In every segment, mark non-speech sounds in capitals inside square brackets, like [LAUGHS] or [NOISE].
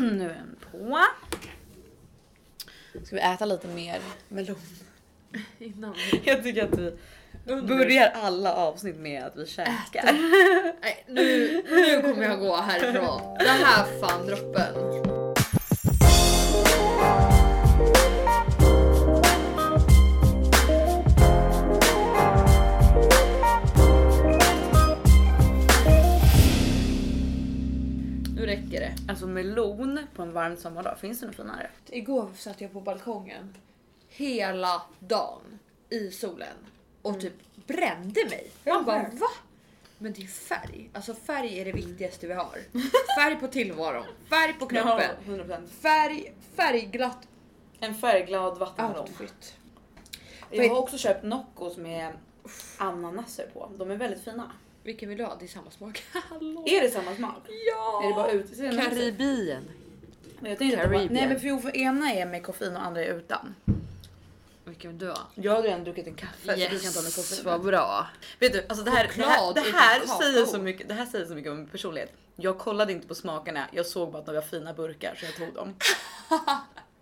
[CLEARS THROAT] nu är den på. Ska vi äta lite mer melon? [LAUGHS] Innan Jag tycker att vi börjar alla avsnitt med att vi käkar. Nej, nu, nu kommer jag gå härifrån. Det här fan droppen. Alltså melon på en varm sommardag, finns det något finare? Igår satt jag på balkongen hela dagen i solen och typ brände mig. Ja, Jag bara va? Men det är färg. Alltså färg är det viktigaste vi har. [LAUGHS] Färg på tillvaron, färg på kroppen, 100%. färg, färgglatt En färgglad vattenmelon. outfit. Jag har också köpt Noccos med ananaser på. De är väldigt fina. Vilken vill du ha? Det är samma smak. [LAUGHS] Hallå. Är det samma smak? Ja! Är det bara utseendet? Karibien. Men jag tänkte att det Caribbean. nej men för, jo, för ena är med koffein och andra är utan. Vilken vill du ha? Jag har redan druckit en kaffe så du kan ta med koffein. vad bra. Vet du, alltså det här, det här, Choklad det utan här kakao. säger så mycket. Det här säger så mycket om min personlighet. Jag kollade inte på smakerna. Jag såg bara att de var fina burkar så jag tog dem. [LAUGHS]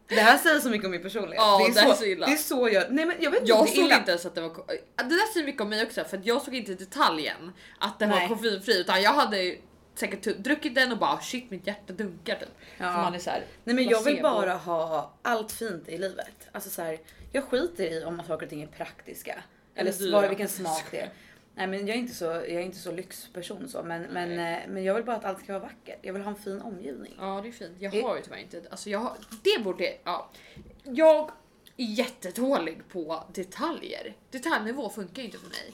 Det här säger så mycket om min personlighet. Ja, det, det är är så, så illa. Det är så jag. Nej men jag vet inte. Jag det är såg inte ens att det var Det där säger mycket om mig också för jag såg inte detaljen att den Nej. var koffeinfri utan jag hade säkert tu- druckit den och bara shit mitt hjärta dunkar typ. Ja. För man är så här, Nej men jag vill bara ha allt fint i livet. Alltså så här, jag skiter i om saker och ting är praktiska. Eller Eller vad, vilken smak det är. Nej men jag är inte så, jag är inte så lyxperson så men, men, eh, men jag vill bara att allt ska vara vackert. Jag vill ha en fin omgivning. Ja det är fint. Jag Det- har ju tyvärr inte, alltså jag har, det borde, ja. Jag är jättedålig på detaljer. Detaljnivå funkar inte för mig.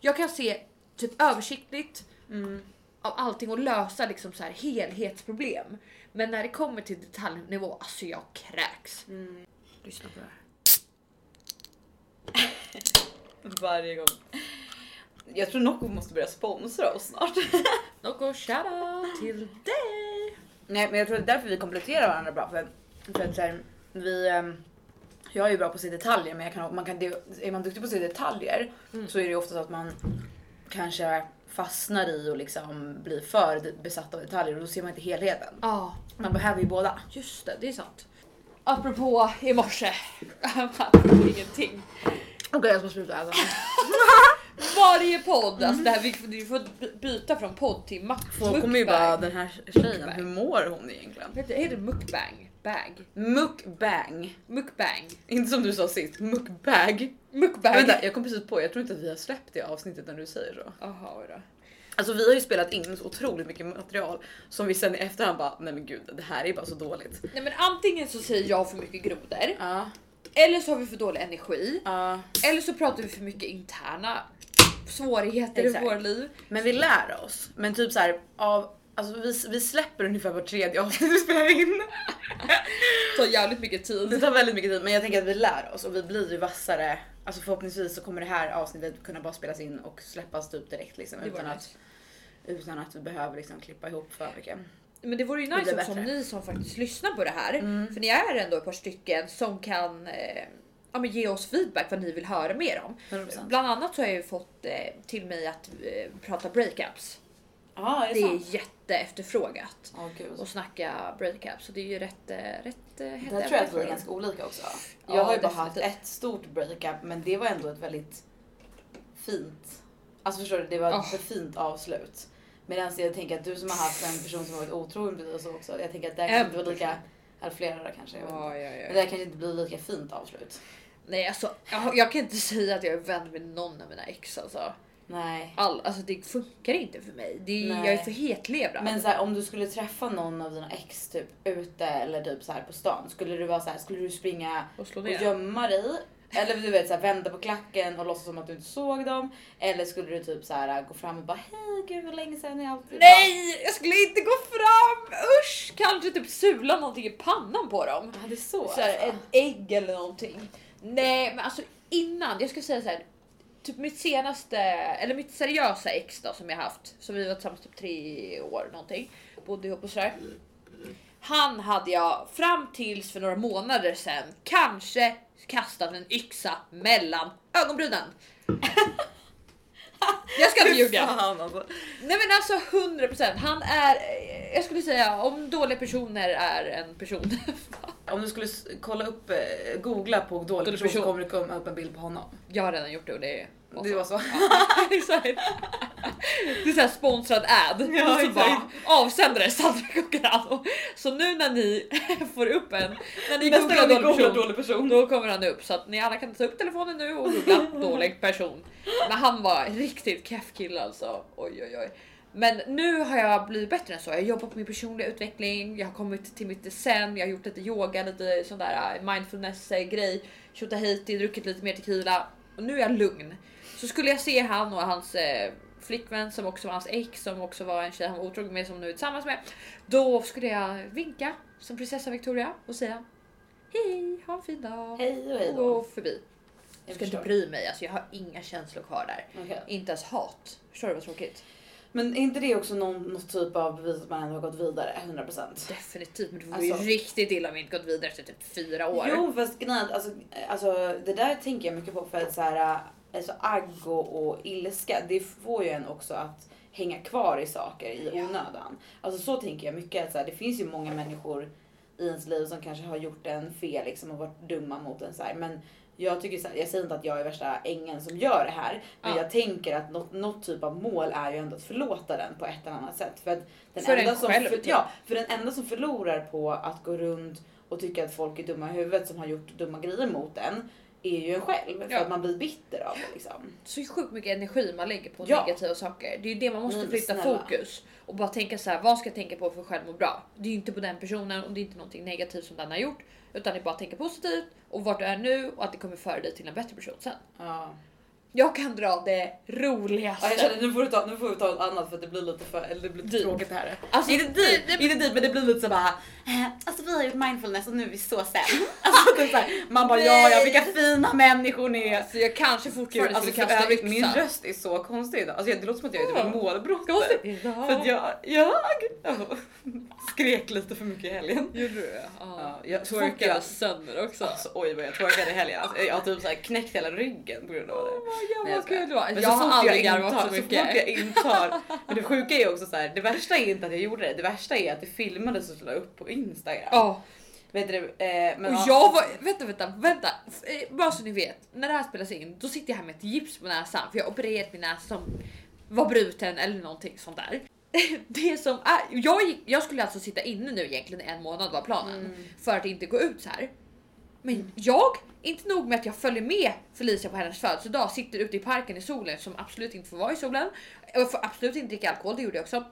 Jag kan se typ översiktligt Mm. av allting och lösa liksom så här helhetsproblem. Men när det kommer till detaljnivå, alltså jag kräks. Lyssna på det här. [LAUGHS] Varje gång. Jag tror Nocco måste börja sponsra oss snart. [LAUGHS] Nocco shoutout till dig! Nej men jag tror det är därför vi kompletterar varandra bra. För, för att så här, vi, ehm, jag är ju bra på att se detaljer men jag kan, man kan, det- är man duktig på att se detaljer Mm. så är det ju ofta så att man kanske fastnar i och liksom blir för de- besatt av detaljer och då ser man inte helheten. Ja, Man behöver ju båda. just det, det är sant. Apropå i morse. [LAUGHS] Apropå ingenting. Okej jag ska sluta äta. [LAUGHS] Varje podd, alltså det här, vi, vi får by- byta från podd till ma- Folk kommer ju bara den här tjejen, Mukbang. hur mår hon egentligen? Heter, heter det mukbang? Bag? Mukbang. Mukbang? Inte som du sa sist, mukbag. Mukbang? Vänta jag kom precis på, jag tror inte att vi har släppt det avsnittet när du säger så. Jaha, då. Alltså vi har ju spelat in så otroligt mycket material som vi sen i efterhand bara, nej men gud det här är bara så dåligt. Nej men antingen så säger jag för mycket grodor, Ja, eller så har vi för dålig energi, ja. eller så pratar vi för mycket interna svårigheter Exakt. i våra liv. Men vi lär oss. Men typ så här av, alltså vi, vi släpper ungefär var tredje avsnitt vi spelar in. tar jävligt mycket Det tid. tar väldigt mycket tid men jag tänker att vi lär oss och vi blir ju vassare. Alltså förhoppningsvis så kommer det här avsnittet kunna bara spelas in och släppas typ direkt liksom Det utan att, utan att vi behöver liksom klippa ihop för mycket. Men det vore ju Det nice också om ni som faktiskt lyssnar på det här, Mm. för ni är ändå ett par stycken som kan eh, ja, men ge oss feedback vad ni vill höra mer om. 100%. Bland annat så har jag ju fått eh, till mig att eh, prata breakups. Ja är Det det är sant? jätte efterfrågat Ja gud. och snacka breakups så det är ju rätt, eh, rätt eh, hett Där tror jag att vi är ganska olika också. Ja, Jag har ju bara haft ett stort breakup men det var ändå ett väldigt fint, alltså förstår du, det var ett Oh. fint avslut. Medan jag tänker att du som har haft en person som varit otrogen så också, jag tänker att det kanske inte var lika, eller flera kanske, jag vet inte. Ja, ja, Men ja. det här kanske inte blir lika fint avslut. Nej alltså jag, jag kan inte [LAUGHS] säga att jag är vän med någon av mina ex alltså. Nej. All, alltså det funkar inte för mig. Det är, jag är för hetlevrad. Men så här, om du skulle träffa någon av dina ex typ ute eller typ så här på stan, skulle du vara så här, skulle du springa och slå och gömma dig? Eller du vet så här, vända på klacken och låtsas som att du inte såg dem? Eller skulle du typ så här, gå fram och bara hej gud vad länge sedan jag alltid Nej, jag skulle inte gå fram! Usch! Kanske typ sula någonting i pannan på dem. Ja det är så, Så här, alltså. ett ägg eller någonting. Nej, men alltså innan, jag skulle säga så här. Typ mitt senaste, eller mitt seriösa ex då som jag haft, som vi var tillsammans typ tre år någonting, bodde ihop och sådär. Han hade jag fram tills för några månader sedan kanske kastat en yxa mellan ögonbrynen. [LAUGHS] Jag ska inte ljuga. Fan, alltså. Nej men alltså 100%. Han är, eh, jag skulle säga om dåliga personer är en person. [LAUGHS] Om du skulle kolla upp, eh, googla på dålig Dålig person så person. kommer det komma upp en bild på honom. Jag har redan gjort det och det var Det så. var så. [LAUGHS] Exakt. Det är såhär sponsrad ad. Ja, och så bara avsändare Sandra Cucurano. Så nu när ni [LAUGHS] får upp en, när ni Nästa googlar dålig person, dålig person. då kommer han upp så att ni alla kan ta upp telefonen nu och googla dålig person. Men han var riktigt keff kille alltså. Oj oj oj. Men nu har jag blivit bättre än så. Jag har jobbat på min personliga utveckling. Jag har kommit till mitt zen. Jag har gjort lite yoga, lite sån där äh, mindfulness eh, grej. Tjotahejti, druckit lite mer tequila och nu är jag lugn. Så skulle jag se han och hans eh, flickvän som också var hans ex som också var en tjej han var otrogen med som nu är tillsammans med. Då skulle jag vinka som prinsessa Victoria och säga hej, ha en fin dag. Hej och hej och då. gå förbi. Jag ska inte bry mig, alltså jag har inga känslor kvar där. Okej. Inte ens hat. Förstår du vad tråkigt? Men är inte det också någon, någon typ av bevis att man ändå har gått vidare 100%? Definitivt, men det vore Alltså- ju riktigt illa om vi inte gått vidare efter typ fyra år. Jo fast grejen alltså, alltså det där tänker jag mycket på för att så här, alltså agg och, och ilska det får ju en också att hänga kvar i saker i onödan. Alltså så tänker jag mycket att så här, det finns ju många människor i ens liv som kanske har gjort en fel liksom och varit dumma mot en så här. Men jag tycker så här, jag säger inte att jag är värsta ängeln som gör det här. Men Ja. jag tänker att något, något typ av mål är ju ändå att förlåta den på ett eller annat sätt. För att den För enda en som själv, för, typ. ja, för den enda som förlorar på att gå runt och tycka att folk är dumma i huvudet som har gjort dumma grejer mot en är ju en själv. För Ja. att man blir bitter av det liksom. Så sjukt mycket energi man lägger på Ja. negativa saker. Det är ju det man måste flytta snälla. fokus och bara tänka så här. Vad ska jag tänka på för att själv må bra? Det är ju inte på den personen och det är inte någonting negativt som den har gjort, utan det är bara att tänka positivt och vart du är nu och att det kommer föra dig till en bättre person sen. Ja. Jag kan dra det roligaste. Ja, jag känner, nu, får du ta, nu får vi ta något annat för att det blir lite för eller det blir lite tråkigt det här. Alltså, inte deep, det- det- inte deep men det blir lite så bara. Eh, alltså vi har gjort mindfulness och nu är vi så sen. [LAUGHS] Alltså, typ så här, man bara ja ja vilka fina människor ni är. Så jag kanske fortfarande Alltså, skulle för kasta övrigt, min röst är så konstig idag. Alltså, det låter som att jag är typ målbrott. För att jag, jag [LAUGHS] skrek lite för mycket i helgen. Gjorde du det? Ja. Ja, jag Twerkade twerkade. sönder också. Alltså, oj vad jag twerkade i helgen. Alltså, jag har typ så här knäckt hela ryggen på grund av det. Oh Nej, jag. Men Jag så fort har aldrig jag garvat så så fort mycket. jag intar. [LAUGHS] Men det sjuka är också så här, det värsta är inte att jag gjorde det. Det värsta är att det filmades och la upp på Instagram. Ja, Vet du, eh, men och ja. jag var, vänta vänta vänta, eh, bara så ni vet, när det här spelas in då sitter jag här med ett gips på näsan för jag har opererat min näsa som var bruten eller någonting sånt där. [LAUGHS] Det som är, jag, gick, jag skulle alltså sitta inne nu egentligen en månad var planen Mm. för att inte gå ut så här. Men jag, inte nog med att jag följer med Felicia på hennes födelsedag, sitter ute i parken i solen som absolut inte får vara i solen. Jag får absolut inte dricka alkohol, det gjorde jag också.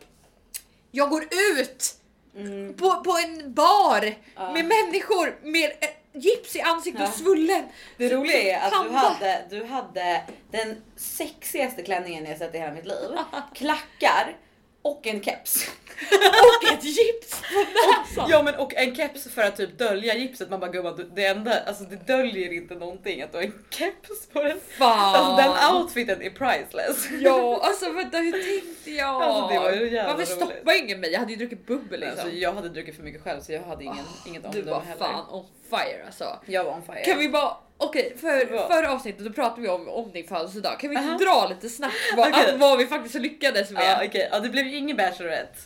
Jag går ut Mm. på, på en bar Ja. med människor med eh, gips i ansiktet Ja. och svullen. Det roliga är att du hade, du hade den sexigaste klänningen jag sett i hela mitt liv. [LAUGHS] Klackar och en keps. [LAUGHS] Och ett gips på näsan. Ja men och en keps för att typ dölja gipset. Man bara gumman du- det enda, alltså det döljer inte någonting att du har en keps på den. Fan. Alltså den outfiten är priceless. Ja, alltså vänta hur tänkte jag? Alltså, det var ju jävla Varför stoppar ingen mig? Jag hade ju druckit bubbel liksom. Alltså, jag hade druckit för mycket själv så jag hade ingen, inget du omdöme var heller. fan on fire alltså. Jag var on fire. Kan vi bara, okej för, förra avsnittet då pratade vi om, om din födelsedag. Kan vi inte dra lite snabbt vad, [LAUGHS] Okej. vad vi faktiskt lyckades med? Ja okej, ja, det blev ju ingen bachelorette.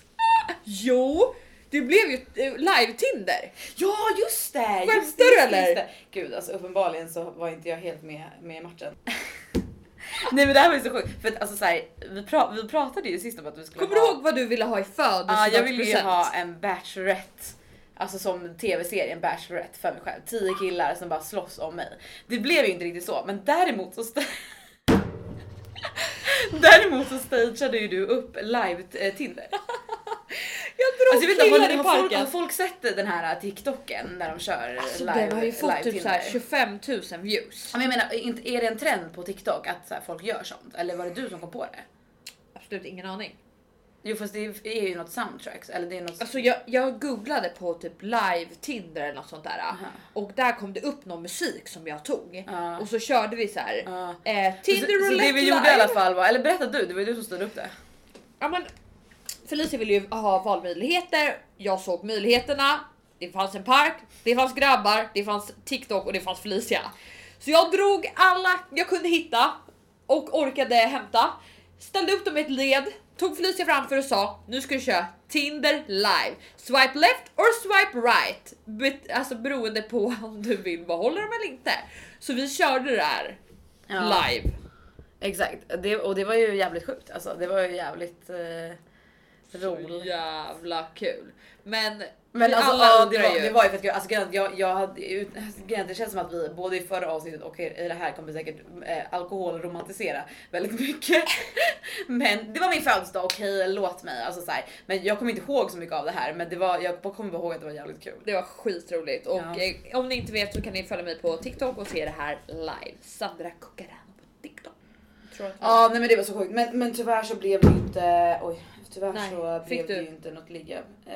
Jo, det blev ju eh, live-Tinder. Ja just det! Skämtar just du, eller? just det. Gud alltså uppenbarligen så var inte jag helt med, med i matchen. [LAUGHS] Nej men det här var ju så sjukt för att alltså så här, vi, pra vi pratade ju sist om att vi skulle Kommer du ha... ihåg vad du ville ha i Ja födelsedagspresent? jag ville ju ha en bachelorette. Alltså som tv-serien Bachelorette för mig själv. Tio killar som bara slåss om mig. Det blev ju inte riktigt så men däremot så [LAUGHS] Däremot så stageade ju du upp live eh, Tinder. [LAUGHS] Jag drog Alltså, jag vet killar i har, folk, parken. har folk sett den här TikToken när de kör Alltså live, den har ju fått live typ Tinder? 25 000 views. Men jag menar, är det en trend på TikTok att så folk gör sånt? Eller var det du som kom på det? Absolut ingen aning. Jo fast det är ju något soundtracks eller det är något... Alltså jag, jag googlade på typ live Tinder eller något sånt där Aha. och där kom det upp någon musik som jag tog Ja. och så körde vi så här. Ja. Eh, så, Tinder så roulette det vi gjorde i live. alla fall var, eller berätta du, det var ju du som stod upp det. Ja, men Felicia ville ju ha valmöjligheter. Jag såg möjligheterna. Det fanns en park, det fanns grabbar, det fanns TikTok och det fanns Felicia. Så jag drog alla jag kunde hitta och orkade hämta. ställde upp dem i ett led, tog Felicia framför och sa nu ska du köra Tinder live. Swipe left or swipe right. Bet- alltså beroende på [LAUGHS] om du vill behålla dem eller inte. Så vi körde det här Ja. live. Exakt, det, och det var ju jävligt sjukt alltså. Det var ju jävligt eh, roligt. jävla kul. Men, Men vi alltså, alla ja, det, undrar var, ju. det var ju jag, alltså, grejen jag, jag hade, ut- grejen det känns som att vi både i förra avsnittet och i det här kommer säkert eh, alkoholromantisera väldigt mycket. [LAUGHS] Men det var min födelsedag, okej låt mig. Alltså, så här. Men jag kommer inte ihåg så mycket av det här men det var, jag kommer ihåg att det var jävligt kul. Det var skitroligt och Ja. eh, om ni inte vet så kan ni följa mig på TikTok och se det här live. Sandra Cucarano på TikTok. Ja nej men det var så sjukt men, men tyvärr så blev det inte, oj tyvärr Nej, så blev det du? ju inte något ligga. Eh,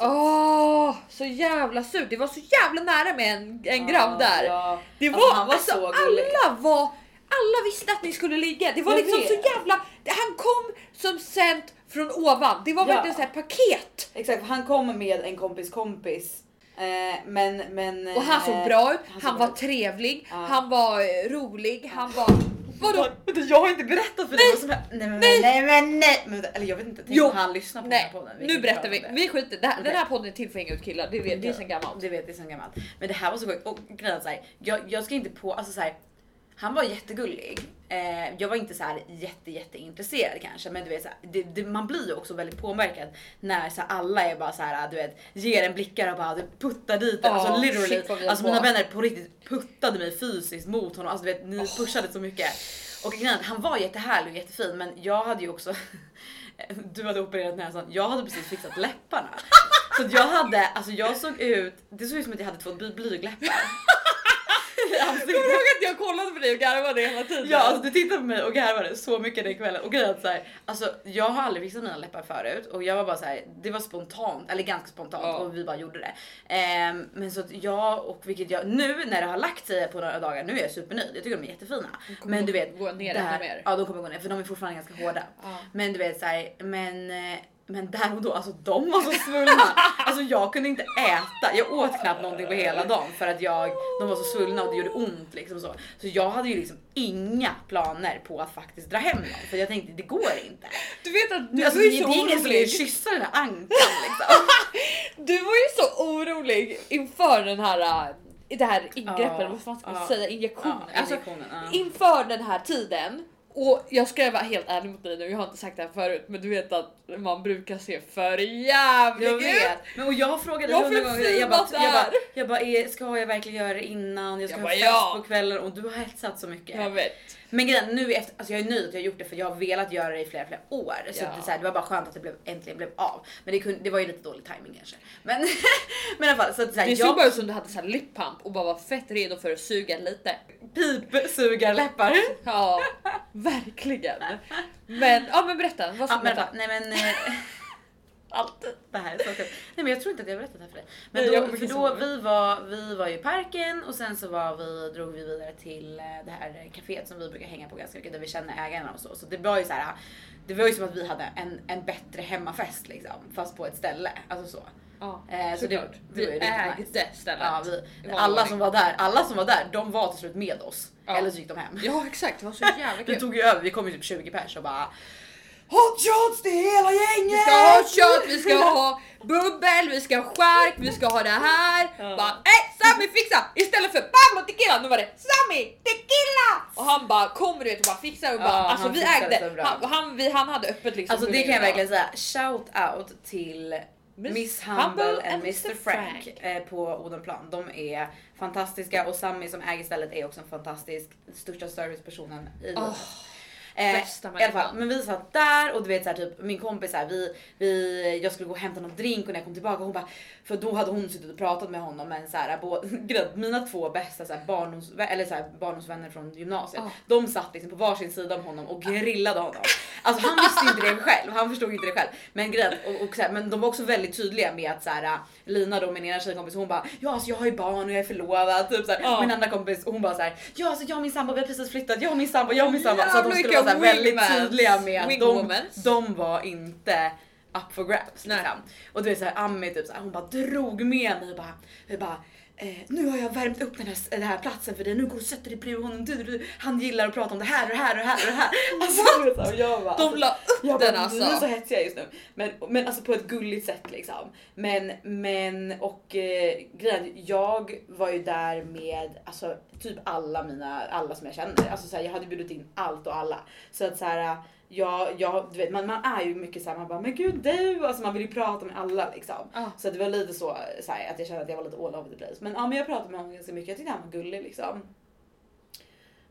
Åh, så jävla surt. Det var så jävla nära med en, en grabb där. ja. Det var, Alltså, var alltså, så alla var, alla visste att ni skulle ligga. Det var Jag liksom vet. så jävla, han kom som sänt från ovan. Det var Ja. verkligen så här paket. Exakt, han kom med en kompis kompis. Eh, men, men, Och han såg eh, bra ut, han han, var ut. trevlig, Ja. han var eh, rolig, han var... Vadå? Vänta, jag har inte berättat för dig vad som hände. Nej men nej, nej men nej. Men, eller jag vet inte, tänk Jo. om han lyssnar på den Nej, här podden. nu berättar vi. Vi skiter det här, Den Okej. här podden är till för att hänga ut killar, det, vet, det är sen gammalt. Det vet det är sen gammalt. Men det här var så sjukt. Och grejen är jag, jag ska inte på, alltså så här, han var jättegullig. Eh, jag var inte så här jätte jätteintresserad kanske, men du vet så här, det, det, man blir ju också väldigt påverkad när så här, alla är bara så här, du vet, ger en blickar och bara du puttar dit. Ja, alltså literally. shit alltså mina vänner på riktigt puttade mig fysiskt mot honom. Alltså du vet, ni pushade så mycket. Och grejen han var jättehärlig och jättefin, men jag hade ju också [LAUGHS] du hade opererat näsan, jag hade precis fixat läpparna. Så jag hade, alltså jag såg ut, det såg ut som att jag hade två bly- blygläppar. I ansiktet. Kommer du ihåg att jag kollade på dig och garvade hela tiden? Ja, alltså du tittade på mig och garvade så mycket den kvällen och grejen så här, alltså jag har aldrig fixat mina läppar förut och jag var bara så här, det var spontant eller ganska spontant Ja. och vi bara gjorde det. Ehm, men så att jag och vilket jag nu när det har lagt sig på några dagar, nu är jag supernöjd. Jag tycker de är jättefina. kommer Men du vet, gå ner där, ännu mer. Ja, de kommer gå ner för de är fortfarande ganska hårda. Ja. Men du vet så här, men eh, men där och då, alltså de var så svullna. Alltså jag kunde inte äta. Jag åt knappt någonting på hela dagen för att jag, de var så svullna och det gjorde ont liksom så. Så jag hade ju liksom inga planer på att faktiskt dra hem dem för jag tänkte det går inte. Du vet att du Alltså, var det ju så är ingen som vill orolig. kyssa den här ankan liksom. [LAUGHS] Du var ju så orolig inför den här äh, det här ingreppet, Ja, vad fan ska man ja, säga, injektionen. Alltså, injektionen, ja. inför den här tiden och jag ska vara helt ärlig mot dig nu, jag har inte sagt det här förut, men du vet att man brukar se för jävligt Jag vet. Men och jag frågade Jag hundra gånger. Jag bara, jag bara, jag bara är, ska jag verkligen göra det innan? Jag ska Jag ha bara, fest ja. på kvällen och du har hetsat så mycket. Jag vet. Men grejen nu efter, alltså jag är nöjd att jag har gjort det för jag har velat göra det i flera, flera år. Så Ja. det, så här, det var bara skönt att det blev, äntligen blev av. Men det, kunde, det var ju lite dålig timing kanske. Men, [LAUGHS] men i alla fall så att så här, Det jag såg bara ut som du hade så här lip pump och bara var fett redo för att suga lite. pipsugarläppar. Ja, [LAUGHS] verkligen. Men, ja men berätta, vad Ja, alla hände? fall, nej men eh, [LAUGHS] allt det här är så kul. Nej men jag tror inte att jag har berättat det här för dig. Men Nej, då, för då vi var, vi var i parken och sen så var vi, drog vi vidare till eh, det här kaféet som vi brukar hänga på ganska mycket där vi känner ägarna och så. Så det var ju så här. Det var ju som att vi hade en, en bättre hemmafest liksom, fast på ett ställe. Alltså så. Ja, Eh, så det, Vi ägde nice. stället. Ja, vi, alla som var där, alla som var där, de var till slut med oss. Ja. Eller så gick de hem. Ja exakt, det var så jävla Vi [LAUGHS] kul. tog ju över, vi kom ju typ 20 pers och bara Hot shots till hela gänget! Vi ska ha kött, vi ska ha bubbel, vi ska ha skärk, vi ska ha det här. Ja. Bara, nej Sami fixa! Istället för Pablo tequila, nu var det Sami tequila! Och han bara kommer du vet och bara fixar och bara, Ja, alltså vi ägde, han, han, vi, han hade öppet liksom. Alltså det kan jag verkligen säga. Shout out till Miss Miss Humble Humble and Mr. Mr Frank eh, på Odenplan. De är fantastiska och Sami som äger stället är också en fantastisk, största servicepersonen i livet. Eh, I alla fall, men vi satt där och du vet så här, typ min kompis så här, vi, vi, jag skulle gå och hämta någon drink och när jag kom tillbaka hon bara, för då hade hon suttit och pratat med honom men så här, bå, [LAUGHS] mina två bästa så här, barndoms, eller så här, barndomsvänner från gymnasiet, Ah. de satt liksom på varsin sida om honom och grillade honom. Alltså han visste inte det själv, han förstod inte det själv. Men, grejen, och, och, så här, men de var också väldigt tydliga med att så här, Lina då min ena tjejkompis hon bara ja alltså jag har ju barn och jag är förlovad. Typ, så här. Ja. Min andra kompis hon bara så här, ja alltså jag och min sambo vi har precis flyttat, jag och min sambo, jag och min sambo. Så att de Jävlar, skulle vara så här, vilka väldigt tydliga med att de, de var inte up for grabs. Liksom. Och du vet såhär Ami typ såhär, hon bara drog med mig och bara, vi bara Eh, nu har jag värmt upp den här, den här platsen för dig, nu går du och sätter dig bredvid honom. Du, du, du. Han gillar att prata om det här och det här och det här och det här. [LAUGHS] Alltså, du vet så här, och jag bara, De la upp jag den bara, alltså. Vi är så hetsiga just nu. Men, men alltså på ett gulligt sätt liksom. Men, men och eh, grejen, jag var ju där med alltså typ alla mina, alla som jag känner. Alltså så här, jag hade bjudit in allt och alla. Så att så här, jag, jag, du vet, man, man är ju mycket såhär, man bara men gud du, alltså man vill ju prata med alla liksom. Ja. Så det var lite så, så här, att jag kände att jag var lite all over the place. Men ja, men jag pratade med honom ganska mycket, jag tyckte han var gullig liksom.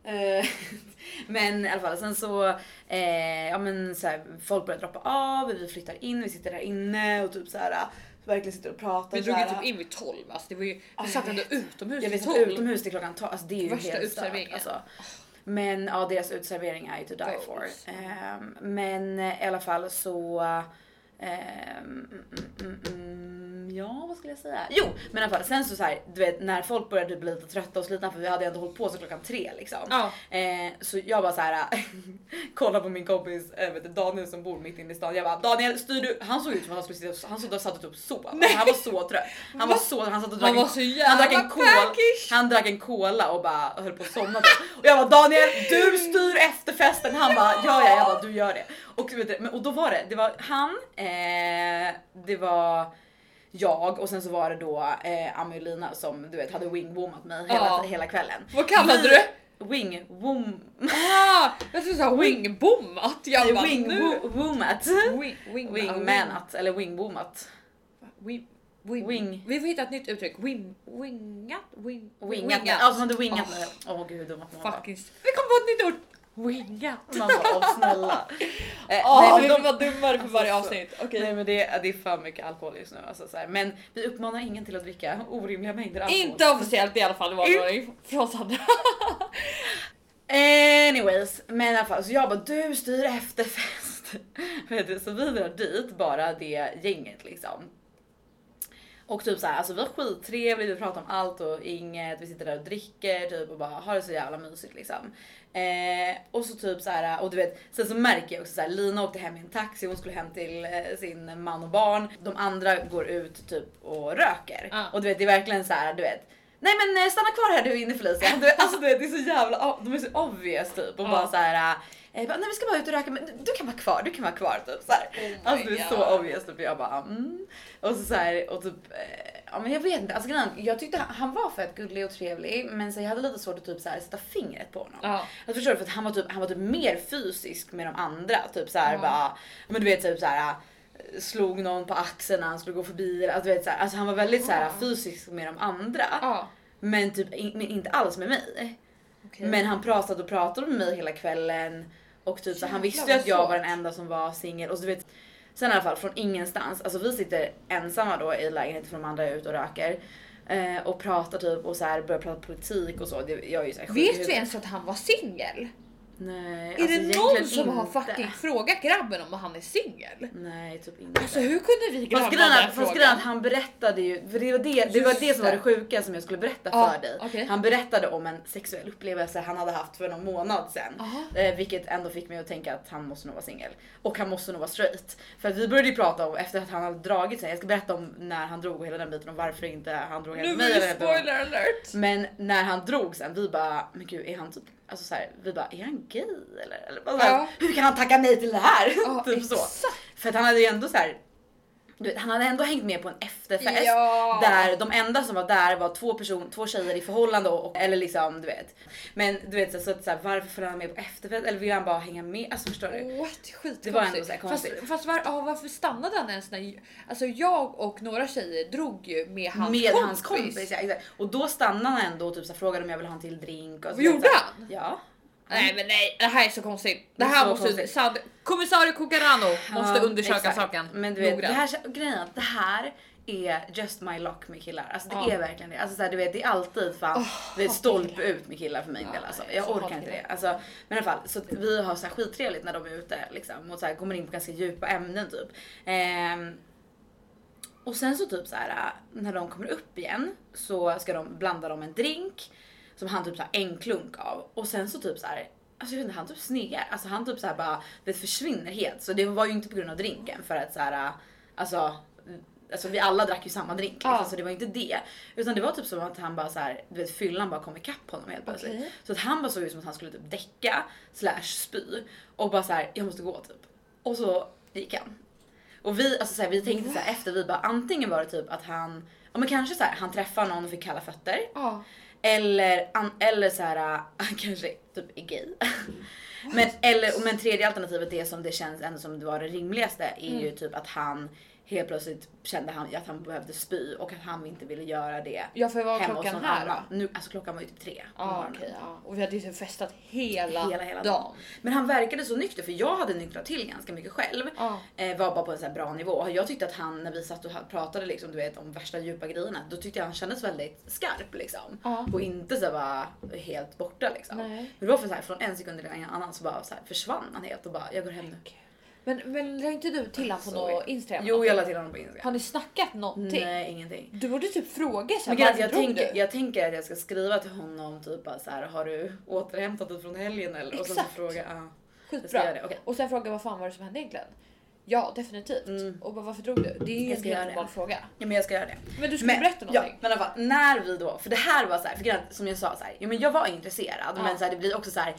Eh, [LAUGHS] men i alla fall sen så, eh, ja men så här, folk börjar droppa av, vi flyttar in, vi sitter där inne och typ så här verkligen sitter och pratar. Vi drog ju typ in vid 12 alltså det var ju, vi Ja, satt jag ändå vet. utomhus Jag vid vet att 12. utomhus till klockan 12, alltså det är ju Värsta helt stört. Alltså. Men ja, deras uteservering är ju to die Goals. for. Ehm, men i alla fall så... ehm, mm, mm, mm, ja, vad skulle jag säga? Jo, men i alla fall sen så, så här, du vet när folk började bli lite trötta och slitna för vi hade ändå hållit på så klockan tre liksom. Ja. Eh, så jag bara så här [LAUGHS] kolla på min kompis äh, vet du, Daniel som bor mitt inne i stan. Jag bara Daniel styr du? Han såg ut som att han skulle sitta och, han och satt och typ sov. Alltså, han var så trött. Han var Va? så han satt och drack Han var så han drack en jävla packish. han drack en cola och bara höll på att somna typ. Och jag bara Daniel du styr efter festen. Han bara ja ja jag bara du gör det. Och, vet du, och då var det, det var han, eh, det var jag och sen så var det då eh, Ami och Lina som du vet hade wingwommat mig hela, Ja. hela kvällen. Vad kallade du? Wingwom... Ah, jag trodde såhär wingbommat. Jag bara nu. Wingwomat. Wing, wing, Wingmanat eller wingwomat. Wing, wing, Wing. Vi får hitta ett nytt uttryck. Wing, wingat? Wing, Wingat. Ja som hade wingat Åh, mig. Åh gud. Fucking... Vi kom på ett nytt ord. Wingat. Man bara åh snälla. [LAUGHS] Eh, Åh, nej, vi men vill vara dummare för varje Alltså, avsnitt. Okej. Nej men det, det är för mycket alkohol just nu. Alltså, så här. Men vi uppmanar ingen till att dricka orimliga mängder alkohol. Inte officiellt i alla fall. Det var varning från Sandra. [LAUGHS] Anyways, men i alla fall så jag bara du styr efterfest. [LAUGHS] Vet du, så vi drar dit bara det gänget liksom. Och typ så här, alltså vi har skittrevligt, vi pratar om allt och inget, vi sitter där och dricker typ och bara har det så jävla mysigt liksom. Eh, och så typ så här, och du vet, sen så märker jag också så här, Lina åkte hem i en taxi, hon skulle hem till eh, sin man och barn. De andra går ut typ och röker. Ja. Och du vet, det är verkligen så här, du vet. Nej men eh, stanna kvar här du inne Felicia. [LAUGHS] Du vet, alltså du vet, det är så jävla, de är så obvious typ och Ja. bara så här. Eh, bara, nej vi ska bara ut och röka men du, kan vara kvar, du kan vara kvar typ så. Oh Alltså det är så God. obvious typ jag bara mm. Och så, så här, och typ, eh, ja men jag vet inte, alltså jag tyckte han, han var fett gullig och trevlig men så jag hade lite svårt att typ så här, sätta fingret på honom. Ja. Jag förstår du? För att han var typ, han var typ mer fysisk med de andra. Typ så här Ja. bara, men du vet typ så här eh, slog någon på axeln när han skulle gå förbi. Alltså, du vet, så här, alltså han var väldigt så här, fysisk med de andra. Ja. Men typ in, inte alls med mig. okej. Men han pratade och pratade med mig hela kvällen. Och typ så han visste ju att jag var den enda som var singel. Och så du vet, sen i alla fall från ingenstans. Alltså vi sitter ensamma då i lägenheten för de andra är ute och röker. Eh, och pratar typ och så här börjar prata politik och så. Det, jag är ju så här Vet vi ens att han var singel? Nej, Är alltså det någon som har inte. fucking frågat grabben om han är singel? Nej, typ inte. Alltså hur kunde vi grejen den fast grejen att han berättade ju, för det var det, det, var det som var det. sjuka som jag skulle berätta Ja, för dig. okej. Han berättade om en sexuell upplevelse han hade haft för någon månad sedan. Eh, vilket ändå fick mig att tänka att han måste nog vara singel. Och han måste nog vara straight. För att vi började ju prata om, efter att han hade dragit sig, jag ska berätta om när han drog och hela den biten och varför inte han drog Nu blir det spoiler alert! Men när han drog sen, vi bara, men gud är han typ, alltså så här, vi bara, är han gay eller? eller bara, Ja. Hur kan han tacka nej till det här? [LAUGHS] Ja, typ så. exakt. För att han hade ju ändå så här, du vet, han hade ändå hängt med på en efterfest Ja. där de enda som var där var två person, två tjejer i förhållande och, eller liksom du vet. Men du vet så, så, så här, varför får han med på efterfest eller vill han bara hänga med? Alltså förstår du? What? Skitkonstigt. Det var ändå så här konstigt. Fast, fast var, ja, varför stannade han ens när... Alltså jag och några tjejer drog ju med hans med kompis. hans kompis ja, exakt. Och då stannade han ändå och typ så här, frågade om jag vill ha en till drink. Och så, Gjorde så han? Ja. Nej men nej, det här är så konstigt. Det Det är här så måste... konstigt. Kommissarie Cucarano måste Ja, undersöka exakt. saken. Men du vet, det här, grejen är att det här är just my luck med killar. Alltså det Ja. är verkligen det. Alltså så här, du vet, det är alltid fan Oh, det är hatar stolpe ut med killar för min Ja, del. Alltså. Jag orkar inte det. Alltså, men i alla fall, så vi har så här skittrevligt när de är ute liksom, och så här, kommer in på ganska djupa ämnen typ. Ehm, och sen så typ så här när de kommer upp igen så ska de blanda dem en drink som han typ så här en klunk av och sen så typ så här Alltså jag vet inte, han typ snegar. Alltså han typ så här bara det försvinner helt. Så det var ju inte på grund av drinken för att så här alltså Alltså vi alla drack ju samma drink liksom, Ja. så det var inte det. Utan det var typ som att han bara så här, du vet fyllan bara kom ikapp honom helt plötsligt. Okej. Så att han bara såg ut som att han skulle typ däcka slash spy och bara så här, jag måste gå typ. Och så gick han. Och vi, alltså så här, vi tänkte så här, efter vi bara antingen var det typ att han, ja men kanske så han träffar någon och fick kalla fötter. Ja. Eller, an, eller så här, äh, [LAUGHS] kanske typ är gay. men, eller, men tredje alternativet det som det känns ändå som det var det rimligaste är ju typ att han helt plötsligt kände han att han behövde spy och att han inte ville göra det Ja för vad var klockan här då? Nu, alltså klockan var ju typ tre. morgonen. okej ja. Och vi hade ju festat hela, Hela, hela dagen. Men han verkade så nykter för jag hade nyktrat till ganska mycket själv. Ja. Eh, var bara på en så här bra nivå. Jag tyckte att han när vi satt och pratade liksom, du vet, om värsta djupa grejerna, då tyckte jag han kändes väldigt skarp liksom. Ja. Och inte så bara helt borta liksom. Nej. Men det var för så här, från en sekund till en annan så bara så här, försvann han helt och bara jag går hem nu. Men, men la inte du till honom på Sorry. något Instagram? Jo jag la till honom på Instagram. Har ni snackat någonting? Nej ingenting. Du borde typ fråga så Men här, att varför jag, drog tänker, du? jag tänker att jag ska skriva till honom typ bara så här, har du återhämtat dig från helgen eller? Och sen så Exakt. fråga, ja. Jag ska Skitbra. göra det, okej. Och sen fråga vad fan var det som hände egentligen? Ja definitivt. Mm. Och bara, varför drog du? Det är ju Jag en ska göra helt det. normal fråga. Ja men jag ska göra det. Men du skulle berätta Ja, någonting. men i alla fall, när vi då, för det här var så här, för grejen som jag sa så här, ja, men jag var intresserad Ja. men så här, det blir också så här,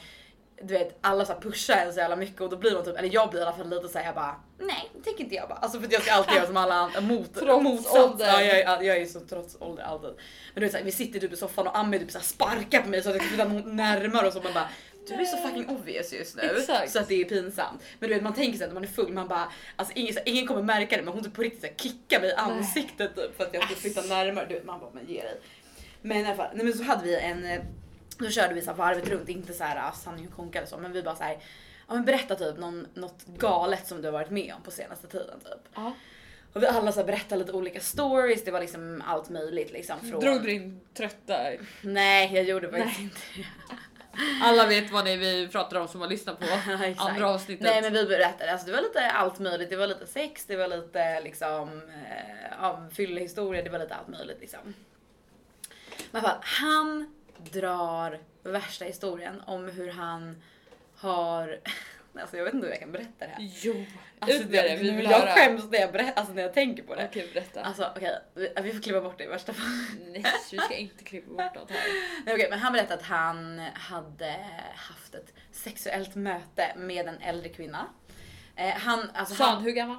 du vet alla så pushar en så jävla mycket och då blir man typ, eller jag blir i alla fall lite så här, jag bara nej det tycker inte jag bara. Alltså för att jag ska alltid göra som alla andra, mot, [LAUGHS] Trots motsats. ålder. Ja, jag, är- jag är så trots ålder alltid. Men du vet så här, vi sitter typ i soffan och Ami typ så här sparkar på mig så att jag ska flytta [LAUGHS] närmare och så man bara du är så fucking obvious just nu Exakt. så att det är pinsamt. Men du vet man tänker sig när man är full, man bara alltså ingen, så här, ingen kommer märka det men hon typ på riktigt så här, kickar mig i ansiktet typ för att jag ska flytta närmare. Du vet man bara men ge dig. Men i alla fall, nej men så hade vi en, eh, då körde vi så här varvet runt, inte så här ah, sanning och konka eller så men vi bara så här, ja men berätta typ någon, något galet som du har varit med om på senaste tiden typ. Ja. Och vi alla så här berättade lite olika stories, det var liksom allt möjligt liksom. Från... Drog du din trötta? Nej jag gjorde faktiskt inte det. Alla vet vad ni vi pratar om som har lyssnat på [LAUGHS] andra avsnittet. Nej men vi berättade, alltså det var lite allt möjligt. Det var lite sex, det var lite liksom eh, ja, fyllehistoria, det var lite allt möjligt liksom. Men fall, han drar värsta historien om hur han har, [LAUGHS] alltså jag vet inte hur jag kan berätta det här. Jo, Alltså, ut med det, vi vill jag höra. skäms när jag, berätt, alltså, när jag tänker på det. Okej berätta. Alltså okej, vi, vi får klippa bort det i värsta fall. Nej vi ska inte klippa bort något här. [LAUGHS] Nej, okej, men han berättade att han hade haft ett sexuellt möte med en äldre kvinna. Eh, han, alltså Sa han han, hur gammal?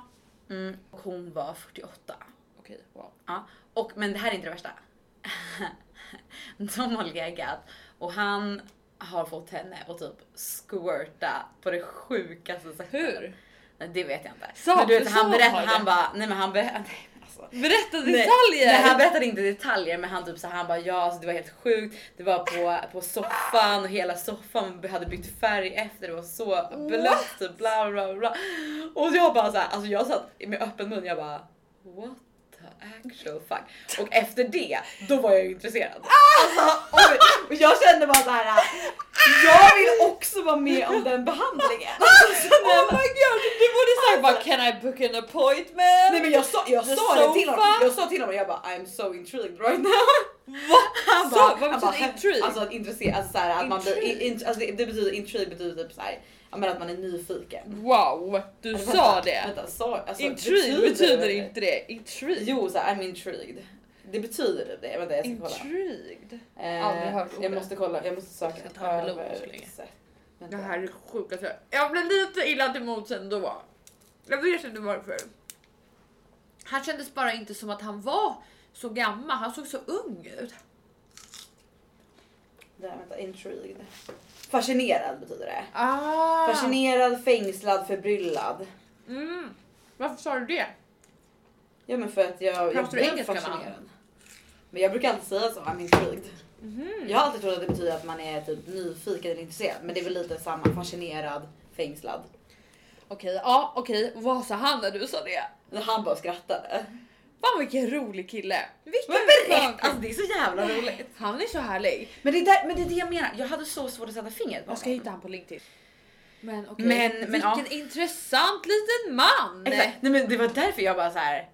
mm, och hon var 48. Okej wow. Ja, och, men det här är inte det värsta. [LAUGHS] [LAUGHS] De har legat och han har fått henne att typ squirta på det sjukaste sättet. Hur? Nej, det vet jag inte. Sa- men du vet, han berättade, han bara, nej men han berättade, alltså. Berätta detaljer! Nej, han berättade inte detaljer men han typ så han bara ja alltså, det var helt sjukt. Det var på, på soffan och hela soffan hade bytt färg efter det var så blött typ bla bla bla. Och jag bara så här, alltså jag satt med öppen mun jag bara what actual fuck. Och efter det då var jag ju intresserad. Alltså, oj, och jag kände bara så här. Jag vill också vara med om den behandlingen. Alltså, Oh my god, du borde sagt bara can I book an appointment? Nej men jag sa, jag The sa det till honom, jag sa till honom jag bara I'm so intrigued right now. Bara, vad betyder intrigue? Alltså att intressera, alltså såhär att man blir, in, alltså det, betyder intrigue betyder typ såhär, ja men att man är nyfiken. Wow, du Alltså, sa vänta, det. Vänta, sa, alltså, Intrigue betyder inte det. Intrigue. Jo såhär I'm intrigued. Det betyder typ det, vänta jag ska kolla. Intrigued. Eh, Aldrig hört jag måste kolla, jag måste söka. Jag ska ta så. Översätt. Det här är sjukaste. Jag blev lite illa till mods ändå. Jag vet inte varför. Han kändes bara inte som att han var så gammal. Han såg så ung ut. Där, vänta, intrigued. Fascinerad betyder det. Ah. Fascinerad, fängslad, förbryllad. Mm. Varför sa du det? Ja men för att jag, jag blev engelska fascinerad. Men jag brukar alltid säga så, I'm intrigued. Mhm. Jag har alltid trott att det betyder att man är typ nyfiken eller intresserad. Men det är väl lite samma, fascinerad, fängslad. Okej, ja okej. Vad sa han när du sa det? Han bara skrattade. Fan vilken rolig kille. Vilken Men kille. Alltså det är så jävla roligt. Han är så härlig. Men det, är där, men det är det jag menar, jag hade så svårt att sätta fingret på Jag ska hitta han på LinkedIn. Men okej, Men- men vilken ja. intressant liten man! Exakt. Nej men det var därför jag bara så här.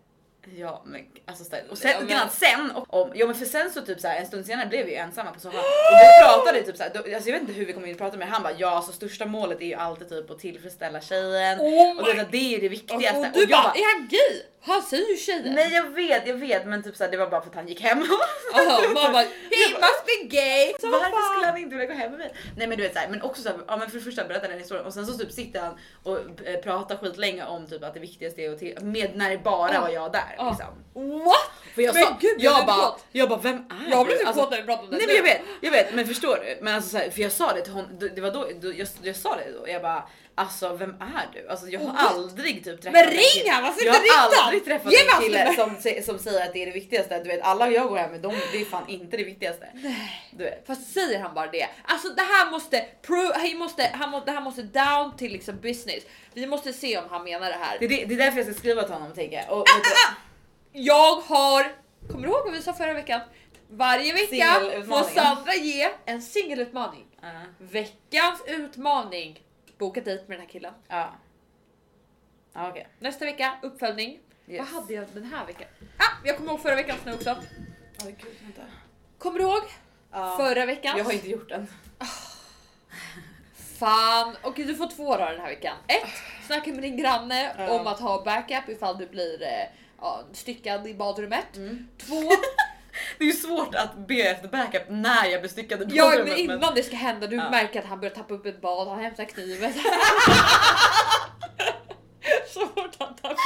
Ja men alltså så här, och sen, Ja, men- att sen, och, om, ja men för sen så typ så här, en stund senare blev vi ju ensamma på soffan [GASPS] och då pratade vi typ så här, då, alltså jag vet inte hur vi kom in och pratade men han bara ja så största målet är ju alltid typ att tillfredsställa tjejen Oh och det, det är det viktigaste. Och du och jag bara, bara, är han gay? Han säger ju tjejen. Nej jag vet, jag vet men typ såhär, det var bara för att han gick hem. [LAUGHS] Aha, man bara, he must be gay! Så Varför skulle han inte vilja gå hem med mig? Nej men du vet såhär, men också såhär, ja men för det första berätta den historien och sen så typ sitter han och eh, pratar skitlänge om typ att det viktigaste är att te- med när det bara Ja. var jag där Ja. liksom. What? För jag Men sa, gud, jag bara, jag bara vem är Jag blev du? typ Alltså, kåt när vi pratade om det Nej men jag vet, jag vet men förstår du? Men alltså så här, för jag sa det till honom, det var då, då jag, jag sa det då, jag bara alltså vem är du? Alltså jag har aldrig typ träffat Men en ring han, varför Jag har aldrig träffat en kille hans som, som säger att det är det viktigaste. Du vet alla jag går hem med, de, det är fan inte det viktigaste. Du vet. Fast säger han bara det? Alltså det här måste, pro, han måste, han må, det här måste down till liksom business. Vi måste se om han menar det här. Det, är det, det är därför jag ska skriva till honom tänker jag. Och, vet du- Jag har, kommer du ihåg vad vi sa förra veckan? Varje vecka får. Sandra ge en singelutmaning. Ja. Veckans utmaning. Boka dejt med den här killen. Ja. Ja okej. Nästa vecka uppföljning. Yes. Vad hade jag den här veckan? Ah, jag kommer ihåg förra veckans nu också. Oj, gud, vänta. Kommer du ihåg Ja. förra veckans? Jag har inte gjort den. Fan, okej du får två då den här veckan. Ett, snacka med din granne Ja. om att ha backup ifall du blir eh, styckad i badrummet. Mm. Två, [LAUGHS] [LAUGHS] Det är ju svårt att be efter backup när jag blir styckad i ja, men innan det ska hända, du Ja. märker att han börjar tappa upp ett bad, han hämtar kniven. [LAUGHS] [LAUGHS] Så fort han tappar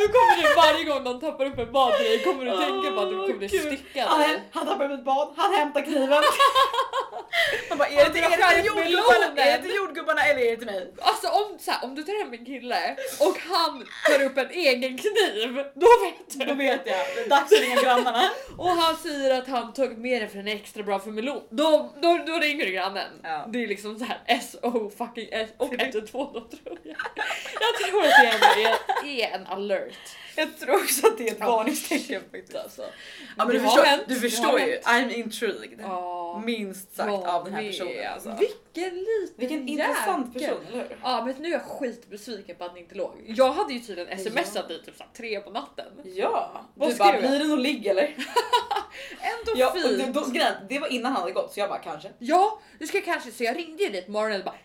Nu kommer du varje gång någon tappar upp en badgrej kommer du tänka på att du kommer bli Gud. styckad. Han, han tappar upp ett bad, han hämtar kniven. [LAUGHS] Man bara, är det, till, Han är, det till jordgubbarna, är det till jordgubbarna eller är det till mig? Alltså om, så här, om du tar hem en kille och han tar upp en egen kniv, då vet Då du. vet jag, det är dags att ringa grannarna. [LAUGHS] Och han säger att han tagit med den för den är extra bra för melon. Då, då, då ringer du grannen. Ja. Det är liksom så här SO fucking S och 112 då tror jag. [LAUGHS] Jag tror att det är en alert. Jag tror också att det är ett varningstecken faktiskt. Alltså. Ja, men du förstår, hänt, du förstår ju, hänt. I'm intrigued. Ja. Minst sagt Ja, av den här personen. Alltså. Vilken liten Vilken jäkel. intressant person, eller hur? Ja men nu är jag skitbesviken på att ni inte låg. Jag hade ju tydligen smsat dig typ så här tre på natten. Ja, Vad du bara skrev jag? blir det nog ligg eller? [LAUGHS] Ändå Ja, och fint. då, då, grejen, det var innan han hade gått så jag bara kanske. Ja, du ska kanske så jag ringde ju dit på morgonen och bara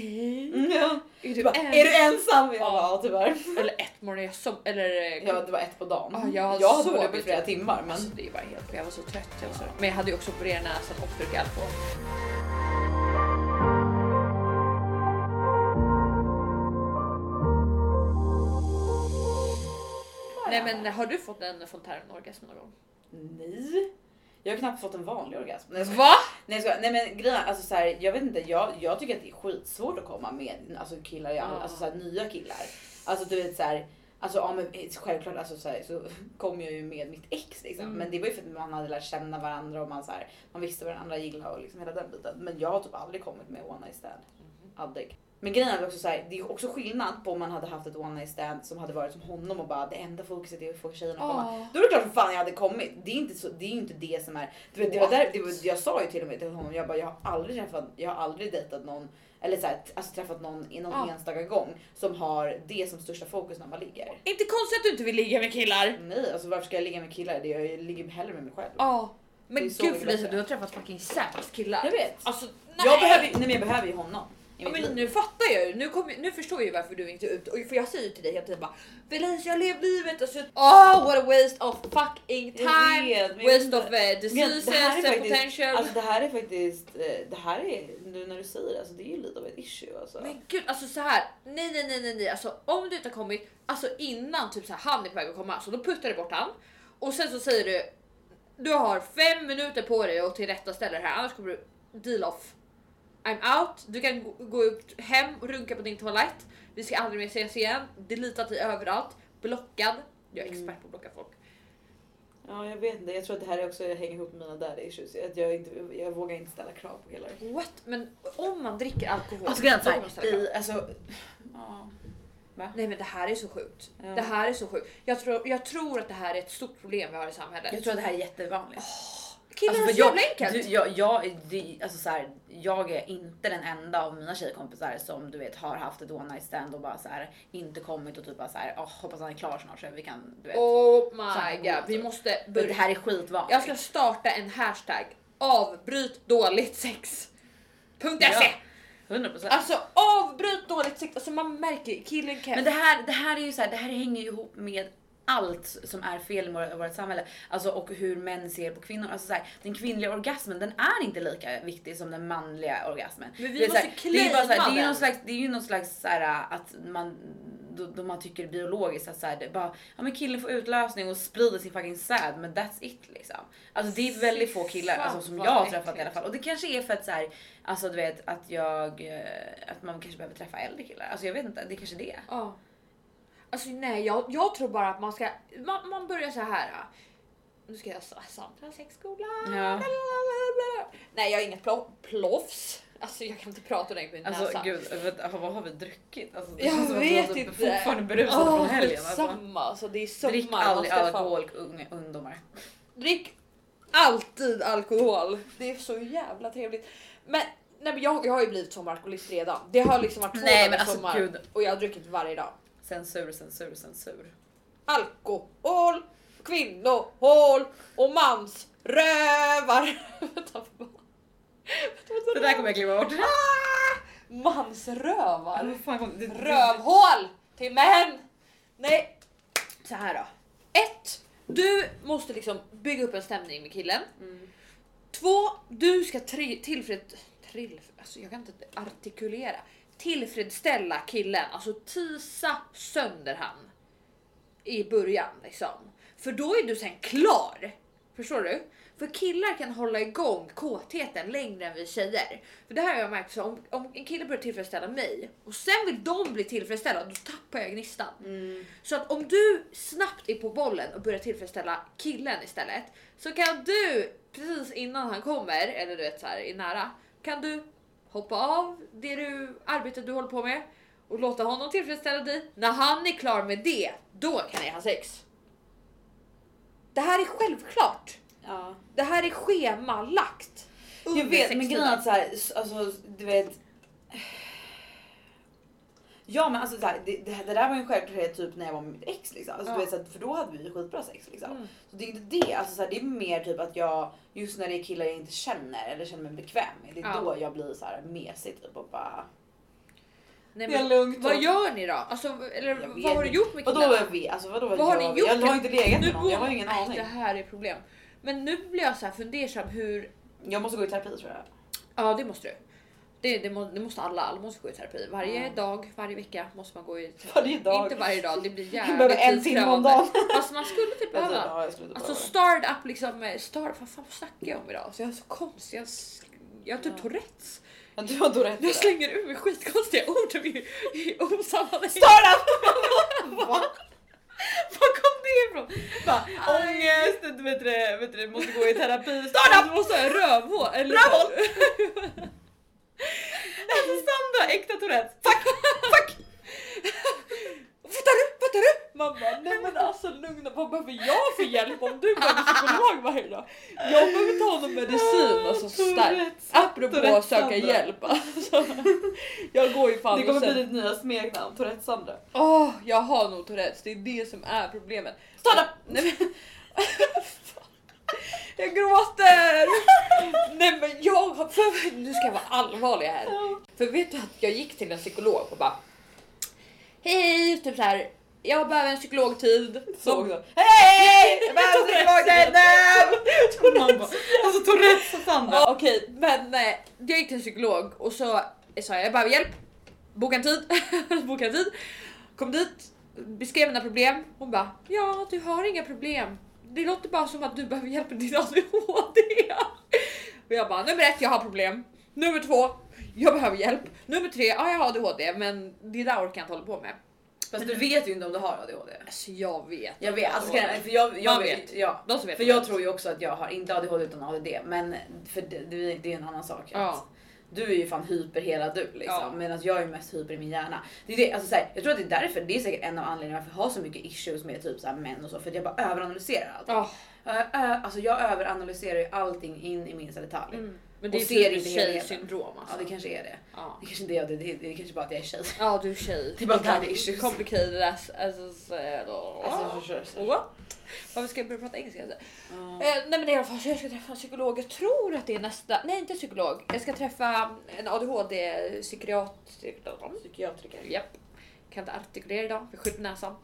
hej. Mm, ja. Är Du bara, ensam? är du ensam? Jag Ja. bara ja tyvärr. Eller ett morgon jag som eller eh, Ja det var ett på dagen. Ja, jag jag hade varit uppe i flera timmar men Alltså det var helt jag var så trött. Jag var så... Men jag hade ju också opererat näsan och druckit alkohol. Nej men har du fått en fontänorgasm någon gång? nej. Jag har knappt fått en vanlig orgasm. Nej. Va? Nej, jag skojar. nej men grejen alltså så här, jag vet inte, jag, jag tycker att det är skitsvårt att komma med alltså, killar, jag, Ja. alltså så här, nya killar. Alltså du vet så här, Alltså ja men självklart alltså, så, här, så [LAUGHS] kom jag ju med mitt ex liksom. Mm. Men det var ju för att man hade lärt känna varandra och man, så här, man visste vad den andra gillade och liksom hela den biten. Men jag har typ aldrig kommit med one night stand. Aldrig. Men grejen är också så här, det är också skillnad på om man hade haft ett one night stand som hade varit som honom och bara det enda fokuset är att få tjejerna att komma. Då är det klart som fan jag hade kommit. Det är inte, så, det är inte det som är. Du vet, det var där, det var, jag sa ju till och med till honom, jag bara jag har aldrig träffat, jag har aldrig dejtat någon eller så här, alltså träffat någon i någon Ja. enstaka gång som har det som största fokus när man ligger. Inte konstigt att du inte vill ligga med killar. Nej, alltså varför ska jag ligga med killar? Det jag ligger hellre med mig själv. Ja. Men är så gud Felicia, du har träffat fucking sämst killar. Jag vet. Alltså nej. Jag behöver, nej men jag behöver ju honom. Ja, men nu fattar jag ju. Nu, kommer- nu förstår jag ju varför du inte är ute. Och För jag säger ju till dig hela tiden bara Felicia jag lever livet och så oh what a waste of fucking time. vet, waste of uh, diseases and potential. Alltså det här är faktiskt, eh, det här är, nu när du säger det, alltså det är ju lite av ett issue alltså. Men gud alltså så här. Nej nej nej nej nej alltså om du inte har kommit alltså innan typ så här, han är på väg att komma så då puttar du bort han och sen så säger du du har fem minuter på dig att tillrättaställa det här annars kommer du deal off. I'm out. Du kan gå- gå upp hem och runka på din toalett. Vi ska aldrig mer ses igen. Deletat dig överallt. Blockad. Jag är Mm. expert på att blocka folk. Ja jag vet inte, jag tror att det här är också hänger ihop med mina daddy issues. Att jag, inte, jag vågar inte ställa krav på killar. What? Men om man dricker alkohol. Alltså grejen är alltså, ja. Nej men det här är så sjukt. Ja. Det här är så sjukt. Jag tror, jag tror att det här är ett stort problem vi har i samhället. Jag tror att det här är jättevanligt. Killar Alltså, är så jag, jävla enkelt. du, jag, jag, det, alltså så här, jag är inte den enda av mina tjejkompisar som du vet har haft ett one night stand och bara så här, inte kommit och typ bara så här, "Åh, hoppas han är klar snart så vi kan du vet. Oh my god, alltså. vi måste Men börja. det här är skitvanligt. Jag ska starta en hashtag. Avbryt dåligt sex. Punkt Ja. .se. 100%. Alltså avbryt dåligt sex, alltså man märker killen kan... Men det här, det här är ju så här, det här hänger ju ihop med allt som är fel i vårt, samhälle. Alltså och hur män ser på kvinnor. Alltså så här, den kvinnliga orgasmen den är inte lika viktig som den manliga orgasmen. Men vi det är så här, måste det är ju bara så här, det är ju claima någon slags, det är ju någon slags så här, att man då, då man tycker biologiskt att så här, det bara, ja men killen får utlösning och sprider sin fucking säd men that's it liksom. Alltså det är väldigt få killar alltså, som jag har träffat i alla fall och det kanske är för att så här, alltså du vet att jag, eh, att man kanske behöver träffa äldre killar. Alltså jag vet inte, det är kanske det. Ja. Alltså nej, jag, jag tror bara att man ska, man, man börjar så här. äh, Nu ska jag sa- samla sexskola. Ja. Nej, jag är inget plo- plofs. Alltså jag kan inte prata ordentligt med min Alltså näsa. gud, vet, vad har vi druckit? Alltså, det Jag som att vi vet var inte. fortfarande berusade Åh, från helgen. Alltså. Samma, alltså det är sommar. Drick aldrig alkohol, unga, ungdomar. Drick alltid alkohol. Det är så jävla trevligt. Men, nej, men jag, jag har ju blivit sommaralkoholist redan. Det har liksom varit två Nej, dagar men alltså, sommar gud. och jag har druckit varje dag. Censur, censur, censur. Alkohol, kvinnohål och mansrövar. [LAUGHS] Det där kommer jag klippa bort. Ah! Mansrövar? Rövhål till män! Nej, så här då. Ett, du måste liksom bygga upp en stämning med killen. Mm. Två, du ska tri- tillfred... Trill, alltså jag kan inte artikulera. Tillfredsställa killen, alltså tisa sönder han. I början liksom. För då är du sen klar. Förstår du? För killar kan hålla igång kåtheten längre än vi tjejer. För det här har jag märkt, så om, om en kille börjar tillfredsställa mig och sen vill de bli tillfredsställda, då tappar jag gnistan. Mm. Så att om du snabbt är på bollen och börjar tillfredsställa killen istället så kan du precis innan han kommer, eller du vet så här är nära, kan du hoppa av det du, arbetet du håller på med och låta honom tillfredsställa dig. När han är klar med det, då kan ni ha sex. Det här är självklart. Ja. Det här är schemalagt. Jag vet men grejen är att så här, alltså du vet. Ja men alltså så här, det, det, det där var ju en självklarhet typ när jag var med mitt ex liksom. Alltså, Ja. du vet, så att, för då hade vi ju skitbra sex liksom. Mm. Så det är inte det, alltså, så här, det är mer typ att jag just när det är killar jag inte känner eller känner mig bekväm med. Det är Ja. då jag blir så här mesig typ och bara. Nej, Det är men, lugnt. vad gör ni då? Alltså, eller vad har du gjort med Vadå killarna? är vi? Alltså vadå Vad har jag, ni gjort? Jag har inte legat med någon, jag har ingen aning. Det här är problem. Men nu blir jag så här fundersam hur... Jag måste gå i terapi tror jag. Ja, det måste du. Det, det, må, det måste alla. Alla måste gå i terapi. Varje Ja. dag, varje vecka måste man gå i terapi. Varje dag. Inte varje dag, det blir [LAUGHS] jävligt en timme om dagen. Fast [LAUGHS] man skulle typ behöva. Ja, inte Alltså start up liksom. eh, Start, vad fan snackar jag om idag? Så jag är så konstig. Jag, jag har typ Ja. Tourettes. Ja, du har i Jag slänger ur mig skitkonstiga ord i, i osammanhang. Startup! [LAUGHS] Va? Var kom det ifrån? Bara, ångest, du vet det, vet det, måste gå i terapi. Startup! Du måste ha rövhål. Rövhål! Alltså Sandra, äkta Tourettes. Fuck! Fuck! Fattar du? Fattar du? Bara, nej men alltså lugna, vad behöver jag för hjälp om du behöver psykolog varje dag? Jag behöver ta någon medicin alltså starkt. Apropå att söka hjälp alltså. Jag går ju fan Det kommer och bli sen, ditt nya smeknamn, Tourettes Sandra. Åh, jag har nog Tourettes, det är det som är problemet. Startup! Nej, men... [LAUGHS] Jag gråter! Nej men jag har... För, nu ska jag vara allvarlig här. För vet du att jag gick till en psykolog och bara Hej, typ så här. Jag behöver en psykologtid. Såg du? Hej! Jag behöver psykolog [LAUGHS] Man bara, Alltså Tourettes och Sandra. Okej, men eh, jag gick till en psykolog och så sa jag jag behöver hjälp. Boka en tid. [LAUGHS] Boka en tid. Kom dit, beskrev mina problem. Hon bara ja, du har inga problem. Det låter bara som att du behöver hjälp med din ADHD. Och jag bara nummer ett, jag har problem. Nummer två, jag behöver hjälp. Nummer tre, ja jag har ADHD men det där orkar jag inte hålla på med. Fast du vet ju inte om du har ADHD. Alltså jag vet. Jag vet, alltså, för jag, jag Man vet. vet. Ja. De som vet. För jag vet. tror ju också att jag har, inte ADHD utan ADD, men för det, det, det är en annan sak. Ja. Du är ju fan hyper hela du liksom, Ja. medan jag är mest hyper i min hjärna. Det är det, alltså, så här, jag tror att det är därför, det är säkert en av anledningarna varför jag har så mycket issues med typ så här, män och så, för att jag bara överanalyserar allt. Ja, Ö, ö, alltså jag överanalyserar ju allting in i minsta detalj. mm. Men det är ser typ inte tjejsyndrom Ja alltså. det kanske är det. Ja. Det kanske inte är det, det, det är kanske bara att jag är tjej. Ja du är tjej. [LAUGHS] Det är bara daddy issues. Complicated as... as, as. What? Varför ska jag börja prata engelska? Alltså? Ja. Eh, nej men i alla fall, så jag ska träffa en psykolog. Jag tror att det är nästa... Nej inte psykolog. Jag ska träffa en ADHD-psykiater. Psykiatriker. Japp. Kan inte artikulera idag, jag skjuter näsan.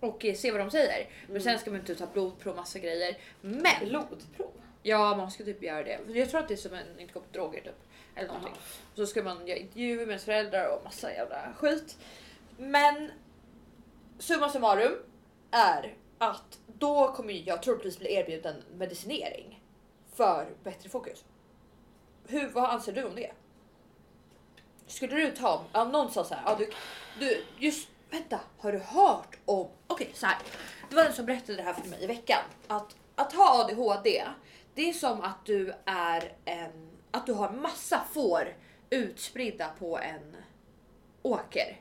Och eh, se vad de säger. Men sen ska man inte ta blodprov massa grejer. Men Blodprov? Ja, man ska typ göra det. För Jag tror att det är som en inte kopp droger typ. Eller någonting. Jaha. Så ska man göra intervjuer med ens föräldrar och massa jävla skit. Men summa summarum är att då kommer jag troligtvis bli erbjuden medicinering för bättre fokus. Hur, vad anser du om det? Skulle du ta, ja, någon sa så här, ja, du, du, just vänta, har du hört om, okej så här. Det var den som berättade det här för mig i veckan. Att, att ha ADHD, det är som att du är en, att du har massa får utspridda på en åker.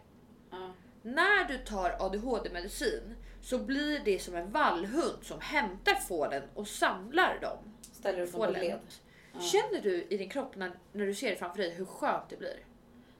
Ja. När du tar ADHD-medicin så blir det som en vallhund som hämtar fåren och samlar dem. Ställer upp dem på led. Ja. Känner du i din kropp när, när du ser det framför dig hur skönt det blir?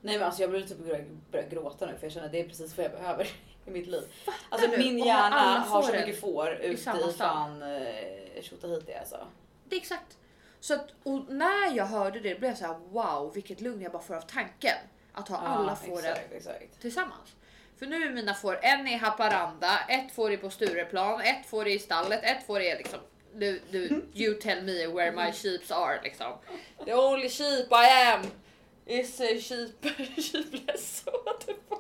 Nej men alltså jag blir typ börja, börja gråta nu för jag känner att det är precis vad jag behöver [LAUGHS] i mitt liv. Alltså du? min hjärna har så mycket får ute i fan eh, Tjotahejti alltså. Det är exakt. Så att, och när jag hörde det blev jag så här: wow vilket lugn jag bara får av tanken. Att ha alla fåren Exakt, exakt. tillsammans. För nu är mina får, en i Haparanda, ett får är på Stureplan, ett får i stallet, ett får är liksom du, du, you tell me where my sheeps are liksom. The only sheep I am is a sheep, [LAUGHS] sheepless. What the fuck?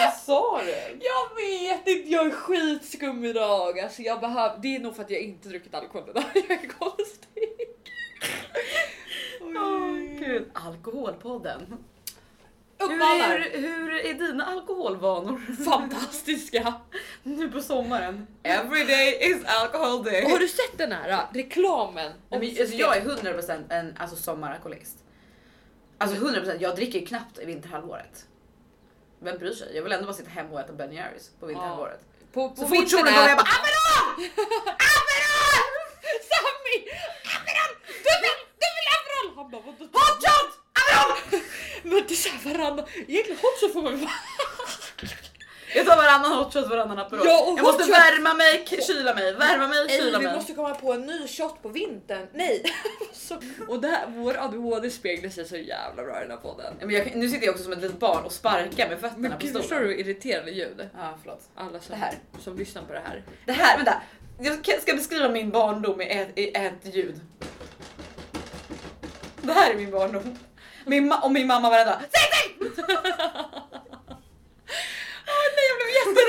Vad sa du? Jag vet inte, jag är skitskum idag. Alltså jag behöver, det är nog för att jag inte druckit alkohol idag. Jag är konstig. Åh gud. Alkoholpodden. Uppmanar. Hur, hur är dina alkoholvanor [LAUGHS] Fantastiska. nu på sommaren? Every day is alcohol day. Och har du sett den här äh, reklamen? Nej, men, alltså, jag är 100% en alltså, sommaralkoholist. Alltså 100%, jag dricker knappt i vinterhalvåret. Vem bryr sig? Jag vill ändå bara sitta hemma och äta Ben Jerrys på vinterhalvåret. På, på Så fort solen går jag bara Aperol! [LAUGHS] Aperol! Sammy! Aperol! Du vill, du vill Aperol! Han bara vadå? Hot shot! Aperol! [LAUGHS] Men det är såhär varannan, egentligen hot shot får man ju Jag tar varannan hot shot, varannan Aperol. Ja, och jag måste hot shot- värma mig, kyla mig, värma mig, kyla vi mig. måste komma på en ny shot på vintern. Nej! [LAUGHS] så, och det här, vår ADHD speglar sig så jävla bra i den här podden. Ja, Men jag, nu sitter jag också som ett litet barn och sparkar med fötterna Men på stolen. förstår du hur irriterande ljud? Ja, förlåt. Alla som, Det här. som lyssnar på det här. Det här, vänta. Jag ska- beskriva min barndom i ett, i ett ljud. Det här är min barndom. Min ma- och min mamma varenda. Säg säg! [LAUGHS]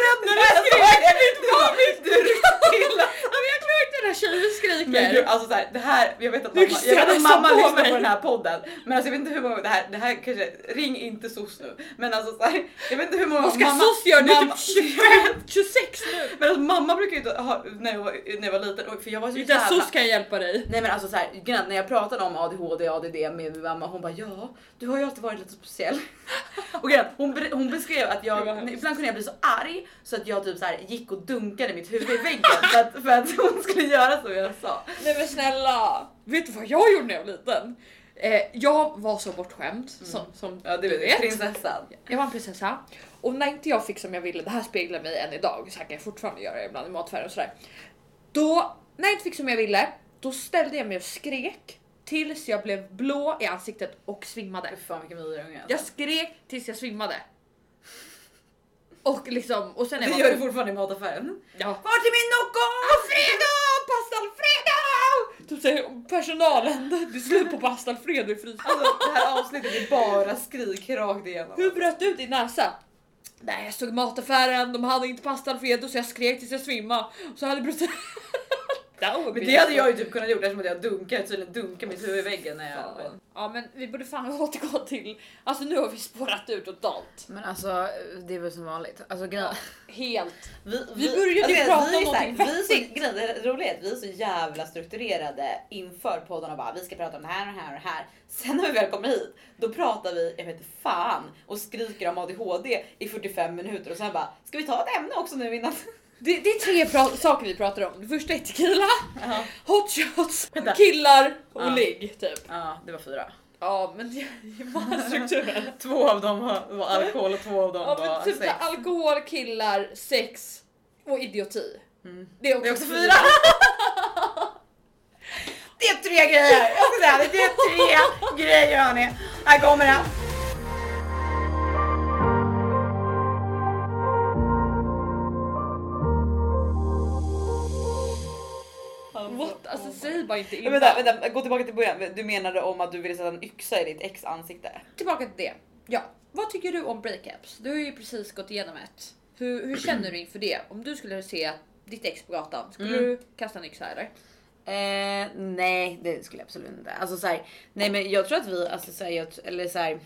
Jag blev jätterädd när Jag du skrek! det, du ryckte till. När tjejen skriker. Men gud, alltså så här, det här, jag vet att mamma, jag vet att mamma på lyssnar på den här podden. Men alltså jag vet inte hur många, det här, det här kanske, ring inte SOS nu. Men alltså så här, jag vet inte hur många Vad ska mamma, SOS göra? Det är typ 25, 26 [LAUGHS] nu. Men alltså mamma brukar ju inte ha, när jag var, när jag var liten, för jag var så jävla... SOS kan hjälpa dig. Nej men alltså så här, när jag pratade om ADHD och ADD med min mamma, hon bara ja, du har ju alltid varit lite speciell. [LAUGHS] Och grejen hon, hon beskrev att jag, ibland kunde jag bli så arg så att jag typ så här gick och dunkade mitt huvud i väggen för att, för att hon skulle göra så jag sa. Nej men snälla! Vet du vad jag gjorde när jag var liten? Eh, jag var så bortskämd som, som Mm. Ja du vet, prinsessan. Jag var en prinsessa och när inte jag fick som jag ville, det här speglar mig än idag, så här kan jag fortfarande göra ibland i matfärg och sådär. Då, när jag inte fick som jag ville, då ställde jag mig och skrek tills jag blev blå i ansiktet och svimmade. Fan vilken Jag alltså. skrek tills jag svimmade. Och liksom, och sen när Det jag gör var... du fortfarande i mataffären. Ja. Vart är min Nocco? Alfredo! Pasta Alfredo! Typ säger personalen, det är slut på pasta Alfredo i frysen. Alltså det här avsnittet är bara skrik rakt igenom. Hur bröt du ut din näsa? Nej, jag stod i mataffären, de hade inte pasta Alfredo så jag skrek tills jag svimmade. Så hade brutit... That would be Men det hade jag ju typ kunnat gjort eftersom att jag dunkar, tydligen dunkar mitt huvud i väggen när jag... Fan. Ja men vi borde fan [LAUGHS] återgå till, alltså nu har vi spårat ut totalt. Men alltså det är väl som vanligt. Alltså grejen Helt. Vi, Vi började ju alltså, prata vi om någonting vi är så, grejen, Det roliga är att vi är så jävla strukturerade inför podden och bara vi ska prata om det här och det här och det här. Sen när vi väl kommer hit, då pratar vi, jag vet fan, och skriker om ADHD i 45 minuter och sen bara ska vi ta ett ämne också nu innan? Det, det är tre pra- saker vi pratar om. Det första är tequila, Ja, hot shots, Vänta. killar och Ja. ligg typ. ja det var fyra. Ja men det är bara [LAUGHS] strukturen. Två av dem var, var alkohol och två av dem Ja var typ sex. alkohol, killar, sex och idioti. Det är också, Det är också fyra. [LAUGHS] Det är tre grejer! Jag ska säga det, det är tre [LAUGHS] grejer hörni. Här kommer den. Säg bara inte innan. vänta, vänta, gå tillbaka till början. Du menade om att du ville sätta en yxa i ditt ex ansikte? Tillbaka till det. Ja, vad tycker du om breakups? Du har ju precis gått igenom ett. Hur, hur känner du inför det? Om du skulle se ditt ex på gatan, skulle Mm. du kasta en yxa eller? Eh, nej, det skulle jag absolut inte. Alltså så här, nej, men jag tror att vi, alltså så här, jag, eller så här,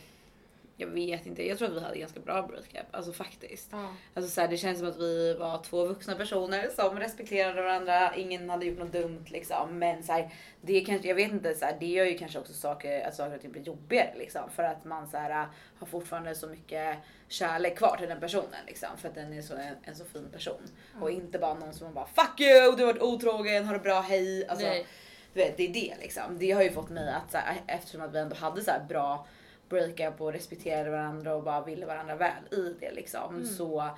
jag vet inte. Jag tror att vi hade ganska bra breakup, alltså faktiskt. Ja. Alltså så här, det känns som att vi var två vuxna personer som respekterade varandra. Ingen hade gjort något dumt liksom, men så här, det kanske, jag vet inte, så här, det gör ju kanske också saker, att saker och ting blir jobbigare liksom för att man så här, har fortfarande så mycket kärlek kvar till den personen liksom för att den är så en, en så fin person och inte bara någon som man bara fuck you, du har varit otrogen, ha det bra, hej. Alltså, Nej. du vet, det är det liksom. Det har ju fått mig att så här, eftersom att vi ändå hade så här bra breakup och respekterade varandra och bara ville varandra väl i det liksom. Mm. Så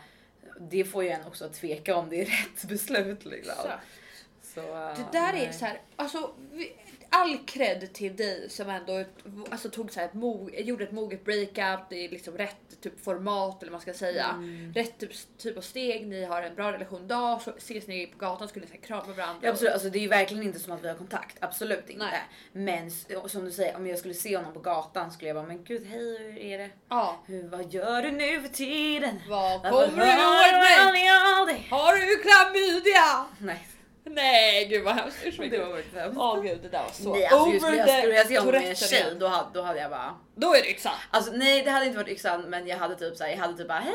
det får ju en också att tveka om det är [LAUGHS] rätt beslut liksom. Exakt. Så, Det där är så här, alltså vi- all cred till dig som ändå alltså, tog så här ett mo, gjorde ett moget breakup. Är liksom rätt typ format eller vad man ska säga. Mm. Rätt typ, typ av steg. Ni har en bra relation idag. Så ses ni på gatan skulle ni krama varandra. Ja, absolut, alltså, det är ju verkligen inte som att vi har kontakt, absolut inte. Nej. Men som du säger, om jag skulle se honom på gatan skulle jag bara, men gud hej hur är det? Ja. Hur, vad gör du nu för tiden? Vad kommer du ihåg mig? Har du klamydia? Nej, [LAUGHS] Nej gud vad hemskt. Usch, vad det var verkligen. Åh gud det där var så Nej, alltså, just, over jag, skulle jag se honom med en Tourettes tjej igen. då hade, då hade jag bara Då är det yxa. Alltså nej det hade inte varit yxan men jag hade typ såhär, jag hade typ bara hej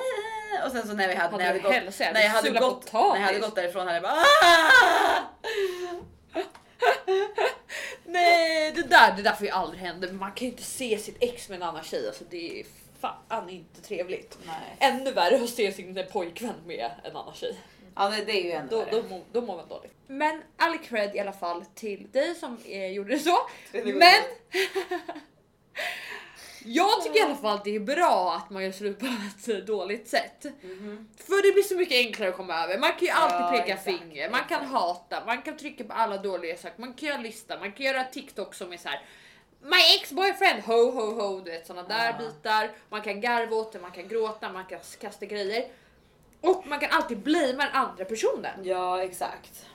hej och sen så när vi hade, när jag hade gått, hälsat? när jag hade gått, när jag hade gått därifrån hade jag bara "Ah!" [LAUGHS] Nej det där, det där får ju aldrig hända. Man kan ju inte se sitt ex med en annan tjej. Alltså det är fan inte trevligt. Nej. Ännu värre att se sin pojkvän med en annan tjej. Ja det, det är ju ändå Då, värre. då, mår, då mår man dåligt. Men all cred i alla fall till dig som eh, gjorde det så. [LAUGHS] Men [LAUGHS] jag tycker i alla fall att det är bra att man gör slut på [LAUGHS] ett dåligt sätt. Mhm. För det blir så mycket enklare att komma över. Man kan ju alltid Ja, peka exakt, finger, man kan exakt. hata, man kan trycka på alla dåliga saker, man kan göra lista, man kan göra TikTok som är så här. My ex-boyfriend, ho ho ho, du vet sådana där Ja. bitar. Man kan garva åt det, man kan gråta, man kan kasta grejer. Och man kan alltid blamea den andra personen. Ja exakt.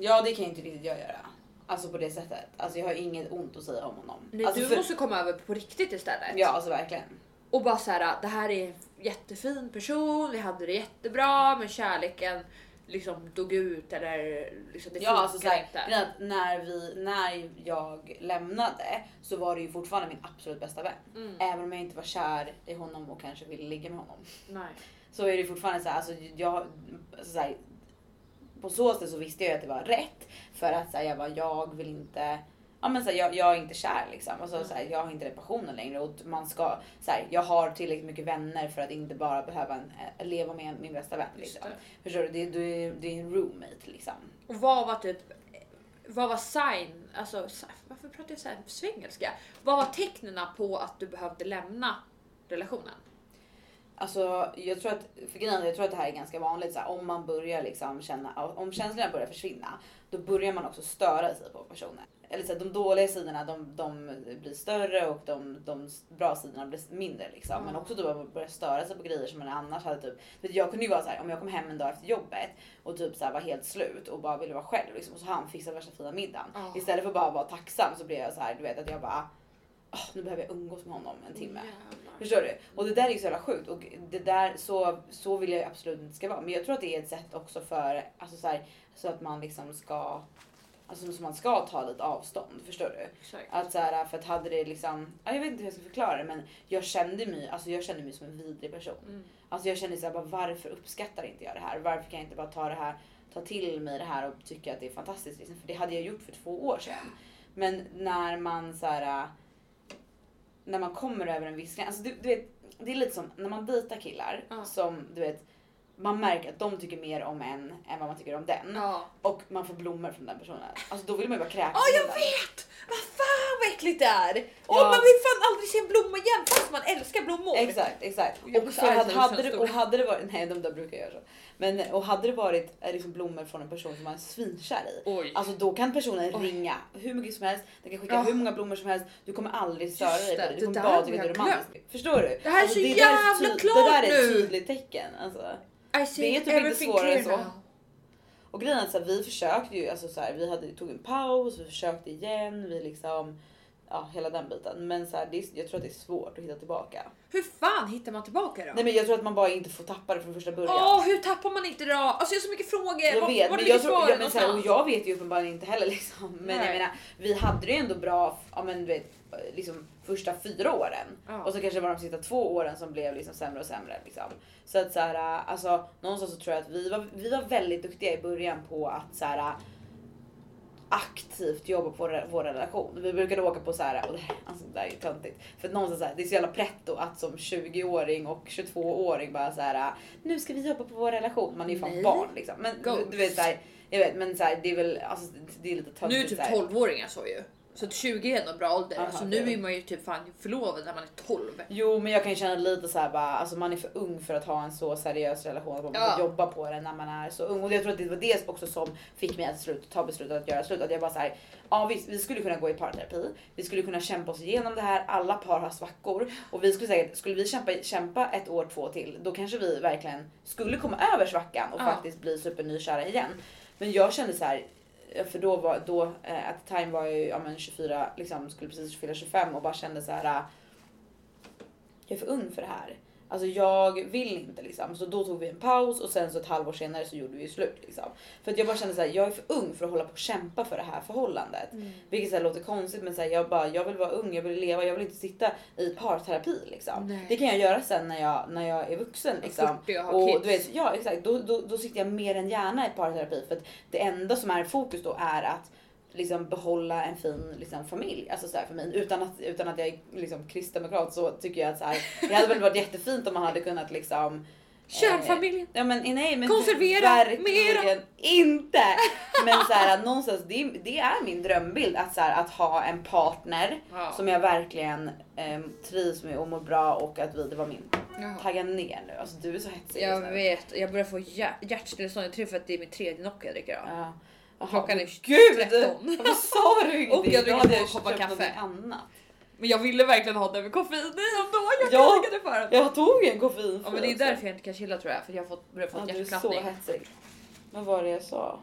Ja det kan ju inte riktigt jag göra. Alltså på det sättet. Alltså jag har inget ont att säga om honom. Nej, alltså, du för- måste komma över på riktigt istället. Ja alltså verkligen. Och bara så här, det här är en jättefin person, vi hade det jättebra men kärleken liksom dog ut eller liksom det Ja alltså såhär, inte. när, vi, när jag lämnade så var det ju fortfarande min absolut bästa vän. Mm. Även om jag inte var kär i honom och kanske ville ligga med honom. Nej. Så är det fortfarande såhär, alltså jag, alltså så här, på så sätt så visste jag att det var rätt. För att så här, jag bara, jag vill inte, ja men så här, jag, jag är inte kär liksom. Alltså, så här, jag har inte den passionen längre och man ska, så här, jag har tillräckligt mycket vänner för att inte bara behöva en, eh, leva med min bästa vän. Liksom. det. Förstår du? Det, det, är- det är en roommate liksom. Och vad var typ, vad var sign, alltså varför pratar jag så här svengelska? Vad var tecknen på att du behövde lämna relationen? Alltså jag tror att, för grejen jag tror att det här är ganska vanligt så här, om man börjar liksom känna, om känslorna börjar försvinna, då börjar man också störa sig på personen. Eller så här, de dåliga sidorna de, de blir större och de, de bra sidorna blir mindre liksom. Men Ja. också då man börjar störa sig på grejer som man annars hade typ, vet, jag kunde ju vara så här, om jag kom hem en dag efter jobbet och typ så här, var helt slut och bara ville vara själv liksom, och så han fixat värsta fina middagen. Ja. Istället för att bara vara tacksam så blir jag så här, du vet att jag bara, "Åh, nu behöver jag umgås med honom en timme. Jävlar. Förstår du? Och det där är ju så jävla sjukt och det där så, så vill jag absolut inte ska vara. Men jag tror att det är ett sätt också för, alltså så, här, så att man liksom ska, alltså så man ska ta lite avstånd. Förstår du? Exakt. Att så här, för att hade det liksom, ja, jag vet inte hur jag ska förklara det men jag kände mig, alltså jag kände mig som en vidrig person. Mm. Alltså jag kände så här, bara, varför uppskattar inte jag det här? Varför kan jag inte bara ta det här, ta till mig det här och tycka att det är fantastiskt? Liksom? För det hade jag gjort för två år sedan. Men när man så här, när man kommer över en viss gräns, alltså du, du vet, det är lite som när man dejtar killar Ja. som du vet, man märker att de tycker mer om en än vad man tycker om den. Ja. Och man får blommor från den personen. Alltså då vill man ju bara kräkas. Ja, jag vet! Vad fan vad äckligt det är! Ja. man vill fan aldrig se en blomma igen fast man älskar blommor. Exakt, exakt. Och, arg hade, hade, det och hade det varit, nej de där brukar göra så. Men och hade det varit eh, liksom blommor från en person som man är svinkär i. Oj. Alltså då kan personen Oj. ringa hur mycket som helst, den kan skicka Ja. hur många blommor som helst. Du kommer aldrig störa dig på det. Du kommer bara tycka det är romantiskt. Förstår du? Det här är så där jävla ty- klart Det där är ett nu. tydligt tecken. Alltså. Det är typ inte svårare än så. Och grejen är att så vi försökte ju, alltså så här, vi hade, tog en paus, vi försökte igen, vi liksom, ja hela den biten. Men så här, det är, jag tror att det är svårt att hitta tillbaka. Hur fan hittar man tillbaka då? Nej men jag tror att man bara inte får tappa det från första början. Åh, hur tappar man inte då? Alltså jag har så mycket frågor. Jag vet, vart men jag, tror, svaren ja, men så här, och jag vet ju uppenbarligen inte heller [LAUGHS] liksom. Men Nej. jag menar, vi hade det ju ändå bra, ja men du vet, liksom första fyra åren. Ja. Och så kanske det var de sista två åren som blev liksom sämre och sämre. Liksom. Så att så här, alltså någonstans så tror jag att vi var, vi var väldigt duktiga i början på att så här, aktivt jobba på vår, relation. Vi brukade åka på så här, och det, här- alltså, det där är ju töntigt. För någonstans så här, det är så jävla pretto att som 20-åring och 22-åring bara så här, nu ska vi jobba på vår relation. Man är ju fan Nej. barn liksom. Men Ghost. du vet så här, jag vet men så här, det är väl, alltså det är lite töntigt. Nu är typ så här. 12-åringar så ju. Så att 20 är ändå en bra ålder. Aha, alltså, nu är man ju typ fan förlovad när man är 12. Jo men jag kan känna lite så här bara, alltså man är för ung för att ha en så seriös relation att man måste Ja. jobba på det när man är så ung. Och jag tror att det var det också som fick mig att slut ta beslutet att göra slut. Att jag bara så här, ja vi, vi skulle kunna gå i parterapi, vi skulle kunna kämpa oss igenom det här, alla par har svackor och vi skulle säkert, skulle vi kämpa, kämpa ett år, två till, då kanske vi verkligen skulle komma över svackan och Ja. faktiskt bli supernykära igen. Men jag kände så här, Eh, för då var, då, eh, at the time var jag ju ja, men 24, liksom skulle precis fylla 25 och bara kände så här. Ah, jag är för ung för det här. Alltså jag vill inte liksom. Så då tog vi en paus och sen så ett halvår senare så gjorde vi slut liksom. För att jag bara kände så här, jag är för ung för att hålla på och kämpa för det här förhållandet. Vilket så här låter konstigt men så här, jag bara, jag vill vara ung, jag vill leva, jag vill inte sitta i parterapi liksom. Nej. Det kan jag göra sen när jag, när jag är vuxen liksom. 40 och Och kids. du vet, ja exakt, då, då, då sitter jag mer än gärna i parterapi för att det enda som är fokus då är att liksom behålla en fin liksom, familj. Alltså så här för mig. Utan att, utan att jag är liksom, kristdemokrat så tycker jag att så här, det hade väl varit jättefint om man hade kunnat liksom Kärnfamiljen. Ja men nej men Konservera verkligen inte. [LAUGHS] Men så här, någonstans det, är- det är min drömbild att så här, att ha en partner Ja. som jag verkligen eh, trivs med och mår bra och att vi, det var min. Jaha. Tagga ner nu, alltså du är så hetsig Jag vet, jag börjar få hjär- hjärtstillestånd. Jag tror för att det är min tredje Nocca jag dricker av. Ja. Klockan är Gud! 13. [LAUGHS] Varför sa du ingenting? Och jag dricker två koppar kaffe. annat. Men jag ville verkligen ha den med koffein i ändå. Jag Ja. krigade för den. Jag tog en koffein Ja men det är därför jag inte kan chilla tror jag. För jag har fått, börjat få ja, Du är så hjärtklappning. hetsig. Vad var det jag sa?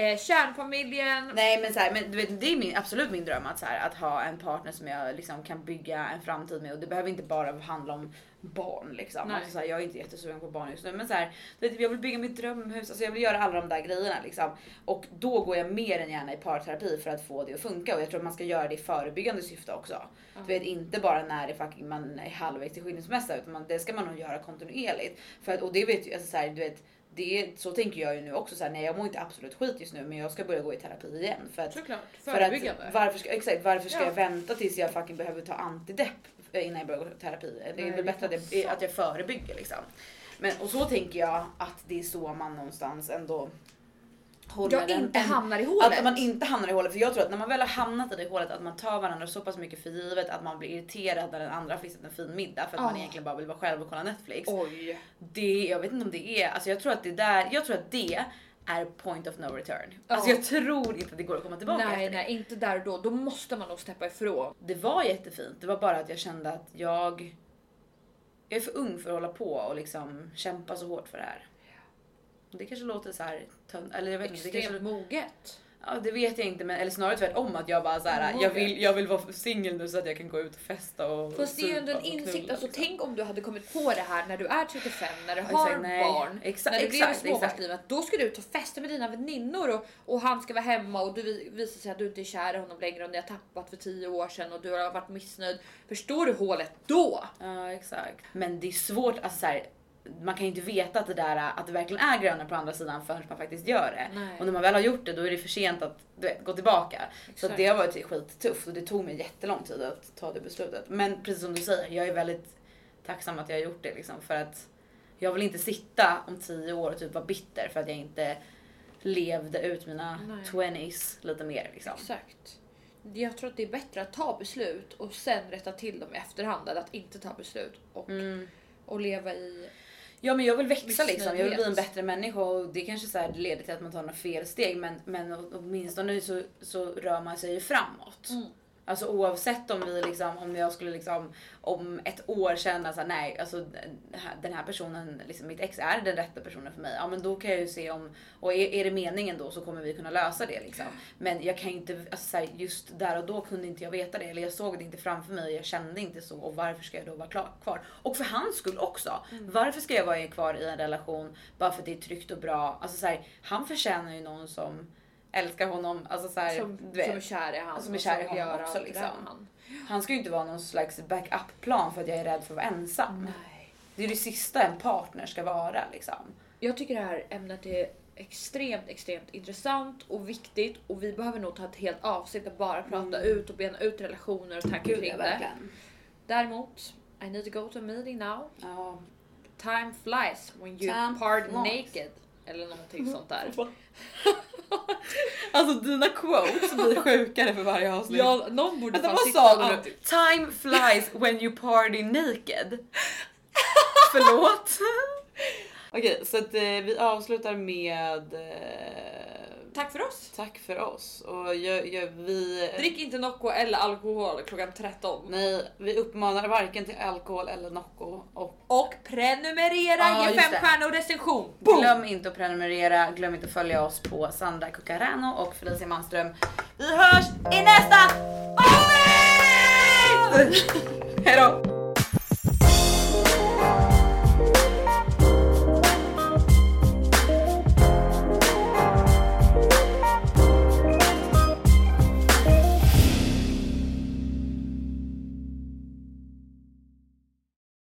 Eh, kärnfamiljen. Nej men, så här, men du vet, det är min, absolut min dröm att, så här, att ha en partner som jag liksom, kan bygga en framtid med och det behöver inte bara handla om barn liksom. Nej. Alltså, så här, jag är inte jättesugen på barn just nu men så här, du vet, jag vill bygga mitt drömhus, alltså, jag vill göra alla de där grejerna liksom. Och då går jag mer än gärna i parterapi för att få det att funka och jag tror att man ska göra det i förebyggande syfte också. Du vet inte bara när det fucking man är halvvägs till skilsmässa utan man, det ska man nog göra kontinuerligt. För att, och det vet ju, alltså, så här, du vet, det, så tänker jag ju nu också så här, nej jag mår inte absolut skit just nu men jag ska börja gå i terapi igen för att Såklart. för att, varför ska, exakt, varför ska Ja. jag vänta tills jag fucking behöver ta antidepp innan jag börjar gå i terapi? Det är Nej, väl bättre att jag, att jag förebygger liksom. Men, och så tänker jag att det är så man någonstans ändå håller jag inte en- hamnar i hålet. att man inte hamnar i hålet. För jag tror att när man väl har hamnat i det hålet att man tar varandra så pass mycket för givet att man blir irriterad när den andra har fixat en fin middag för att man Ah. egentligen bara vill vara själv och kolla Netflix. Oj. Det, jag vet inte om det är, alltså jag tror att det där, jag tror att det är point of no return. Alltså Ja. jag tror inte att det går att komma tillbaka Nej, efter det. nej, inte där och då. Då måste man nog steppa ifrån. Det var jättefint, det var bara att jag kände att jag, jag är för ung för att hålla på och liksom kämpa så hårt för det här. Det kanske låter så här tönt, eller jag vet inte. Det, kanske, moget. ja, det vet jag inte men eller snarare tvärtom att jag bara så här, jag vill, jag vill vara singel nu så att jag kan gå ut och festa och Fast det är ju ändå en insikt. knulla, Alltså, liksom. tänk om du hade kommit på det här när du är 35, när du har exakt, barn. Exakt, när du lever småbarnslivet. Då ska du ut och festa med dina väninnor och, och han ska vara hemma och du vi- visar sig att du inte är kär i honom längre och ni har tappat för 10 år sedan och du har varit missnöjd. Förstår du hålet då? Ja exakt. Men det är svårt, alltså så här, man kan ju inte veta att det där att det verkligen är grönare på andra sidan förrän man faktiskt gör det. Nej. Och när man väl har gjort det då är det för sent att vet, gå tillbaka. Så Exakt. att det har varit skittufft och det tog mig jättelång tid att ta det beslutet. Men precis som du säger, jag är väldigt tacksam att jag har gjort det liksom för att jag vill inte sitta om tio år och typ vara bitter för att jag inte levde ut mina Nej. 20s lite mer liksom. Exakt. Jag tror att det är bättre att ta beslut och sen rätta till dem i efterhand än att inte ta beslut och, Mm. och leva i... Ja men jag vill växa liksom, jag vill bli en bättre människa och det kanske så här leder till att man tar några felsteg men, men åtminstone så, så rör man sig framåt. Mm. Alltså oavsett om vi liksom, om jag skulle liksom om ett år känna såhär nej alltså den här, personen, liksom mitt ex är den rätta personen för mig. Ja men då kan jag ju se om, och är, är det meningen då så kommer vi kunna lösa det liksom. Men jag kan inte, alltså så här, just där och då kunde inte jag veta det eller jag såg det inte framför mig och jag kände inte så och varför ska jag då vara klar, kvar? Och för hans skull också. Varför ska jag vara kvar i en relation bara för att det är tryggt och bra? Alltså så här, han förtjänar ju någon som älskar honom, alltså så här, Som, vet. som är kär i han. Som är kär i honom också, liksom. han. Han ska ju inte vara någon slags backup-plan för att jag är rädd för att vara ensam. Nej. Det är det sista en partner ska vara liksom. Jag tycker det här ämnet är extremt, extremt intressant och viktigt och vi behöver nog ta ett helt avsnitt att bara prata ut och bena ut relationer och tankar kring det. Däremot, I need to go to a meeting now. Ja. Time flies when you Time part flies. naked. Eller någonting sånt där. [LAUGHS] Alltså dina quotes blir sjukare för varje avsnitt. Ja, någon borde Vänta vad sa du Time flies when you party naked. [LAUGHS] Förlåt. Okej, så att eh, vi avslutar med eh, Tack för oss! tack för oss och jag, jag, vi. Drick inte Nocco eller alkohol klockan 13. Nej, vi uppmanar varken till alkohol eller Nocco och Och prenumerera, Ja, ge fem stjärnor och recension. Boom! Glöm inte att prenumerera, glöm inte att följa oss på Sandra Cucarano och Felicia Manström. Vi hörs i nästa avsnitt! [LAUGHS] Hejdå!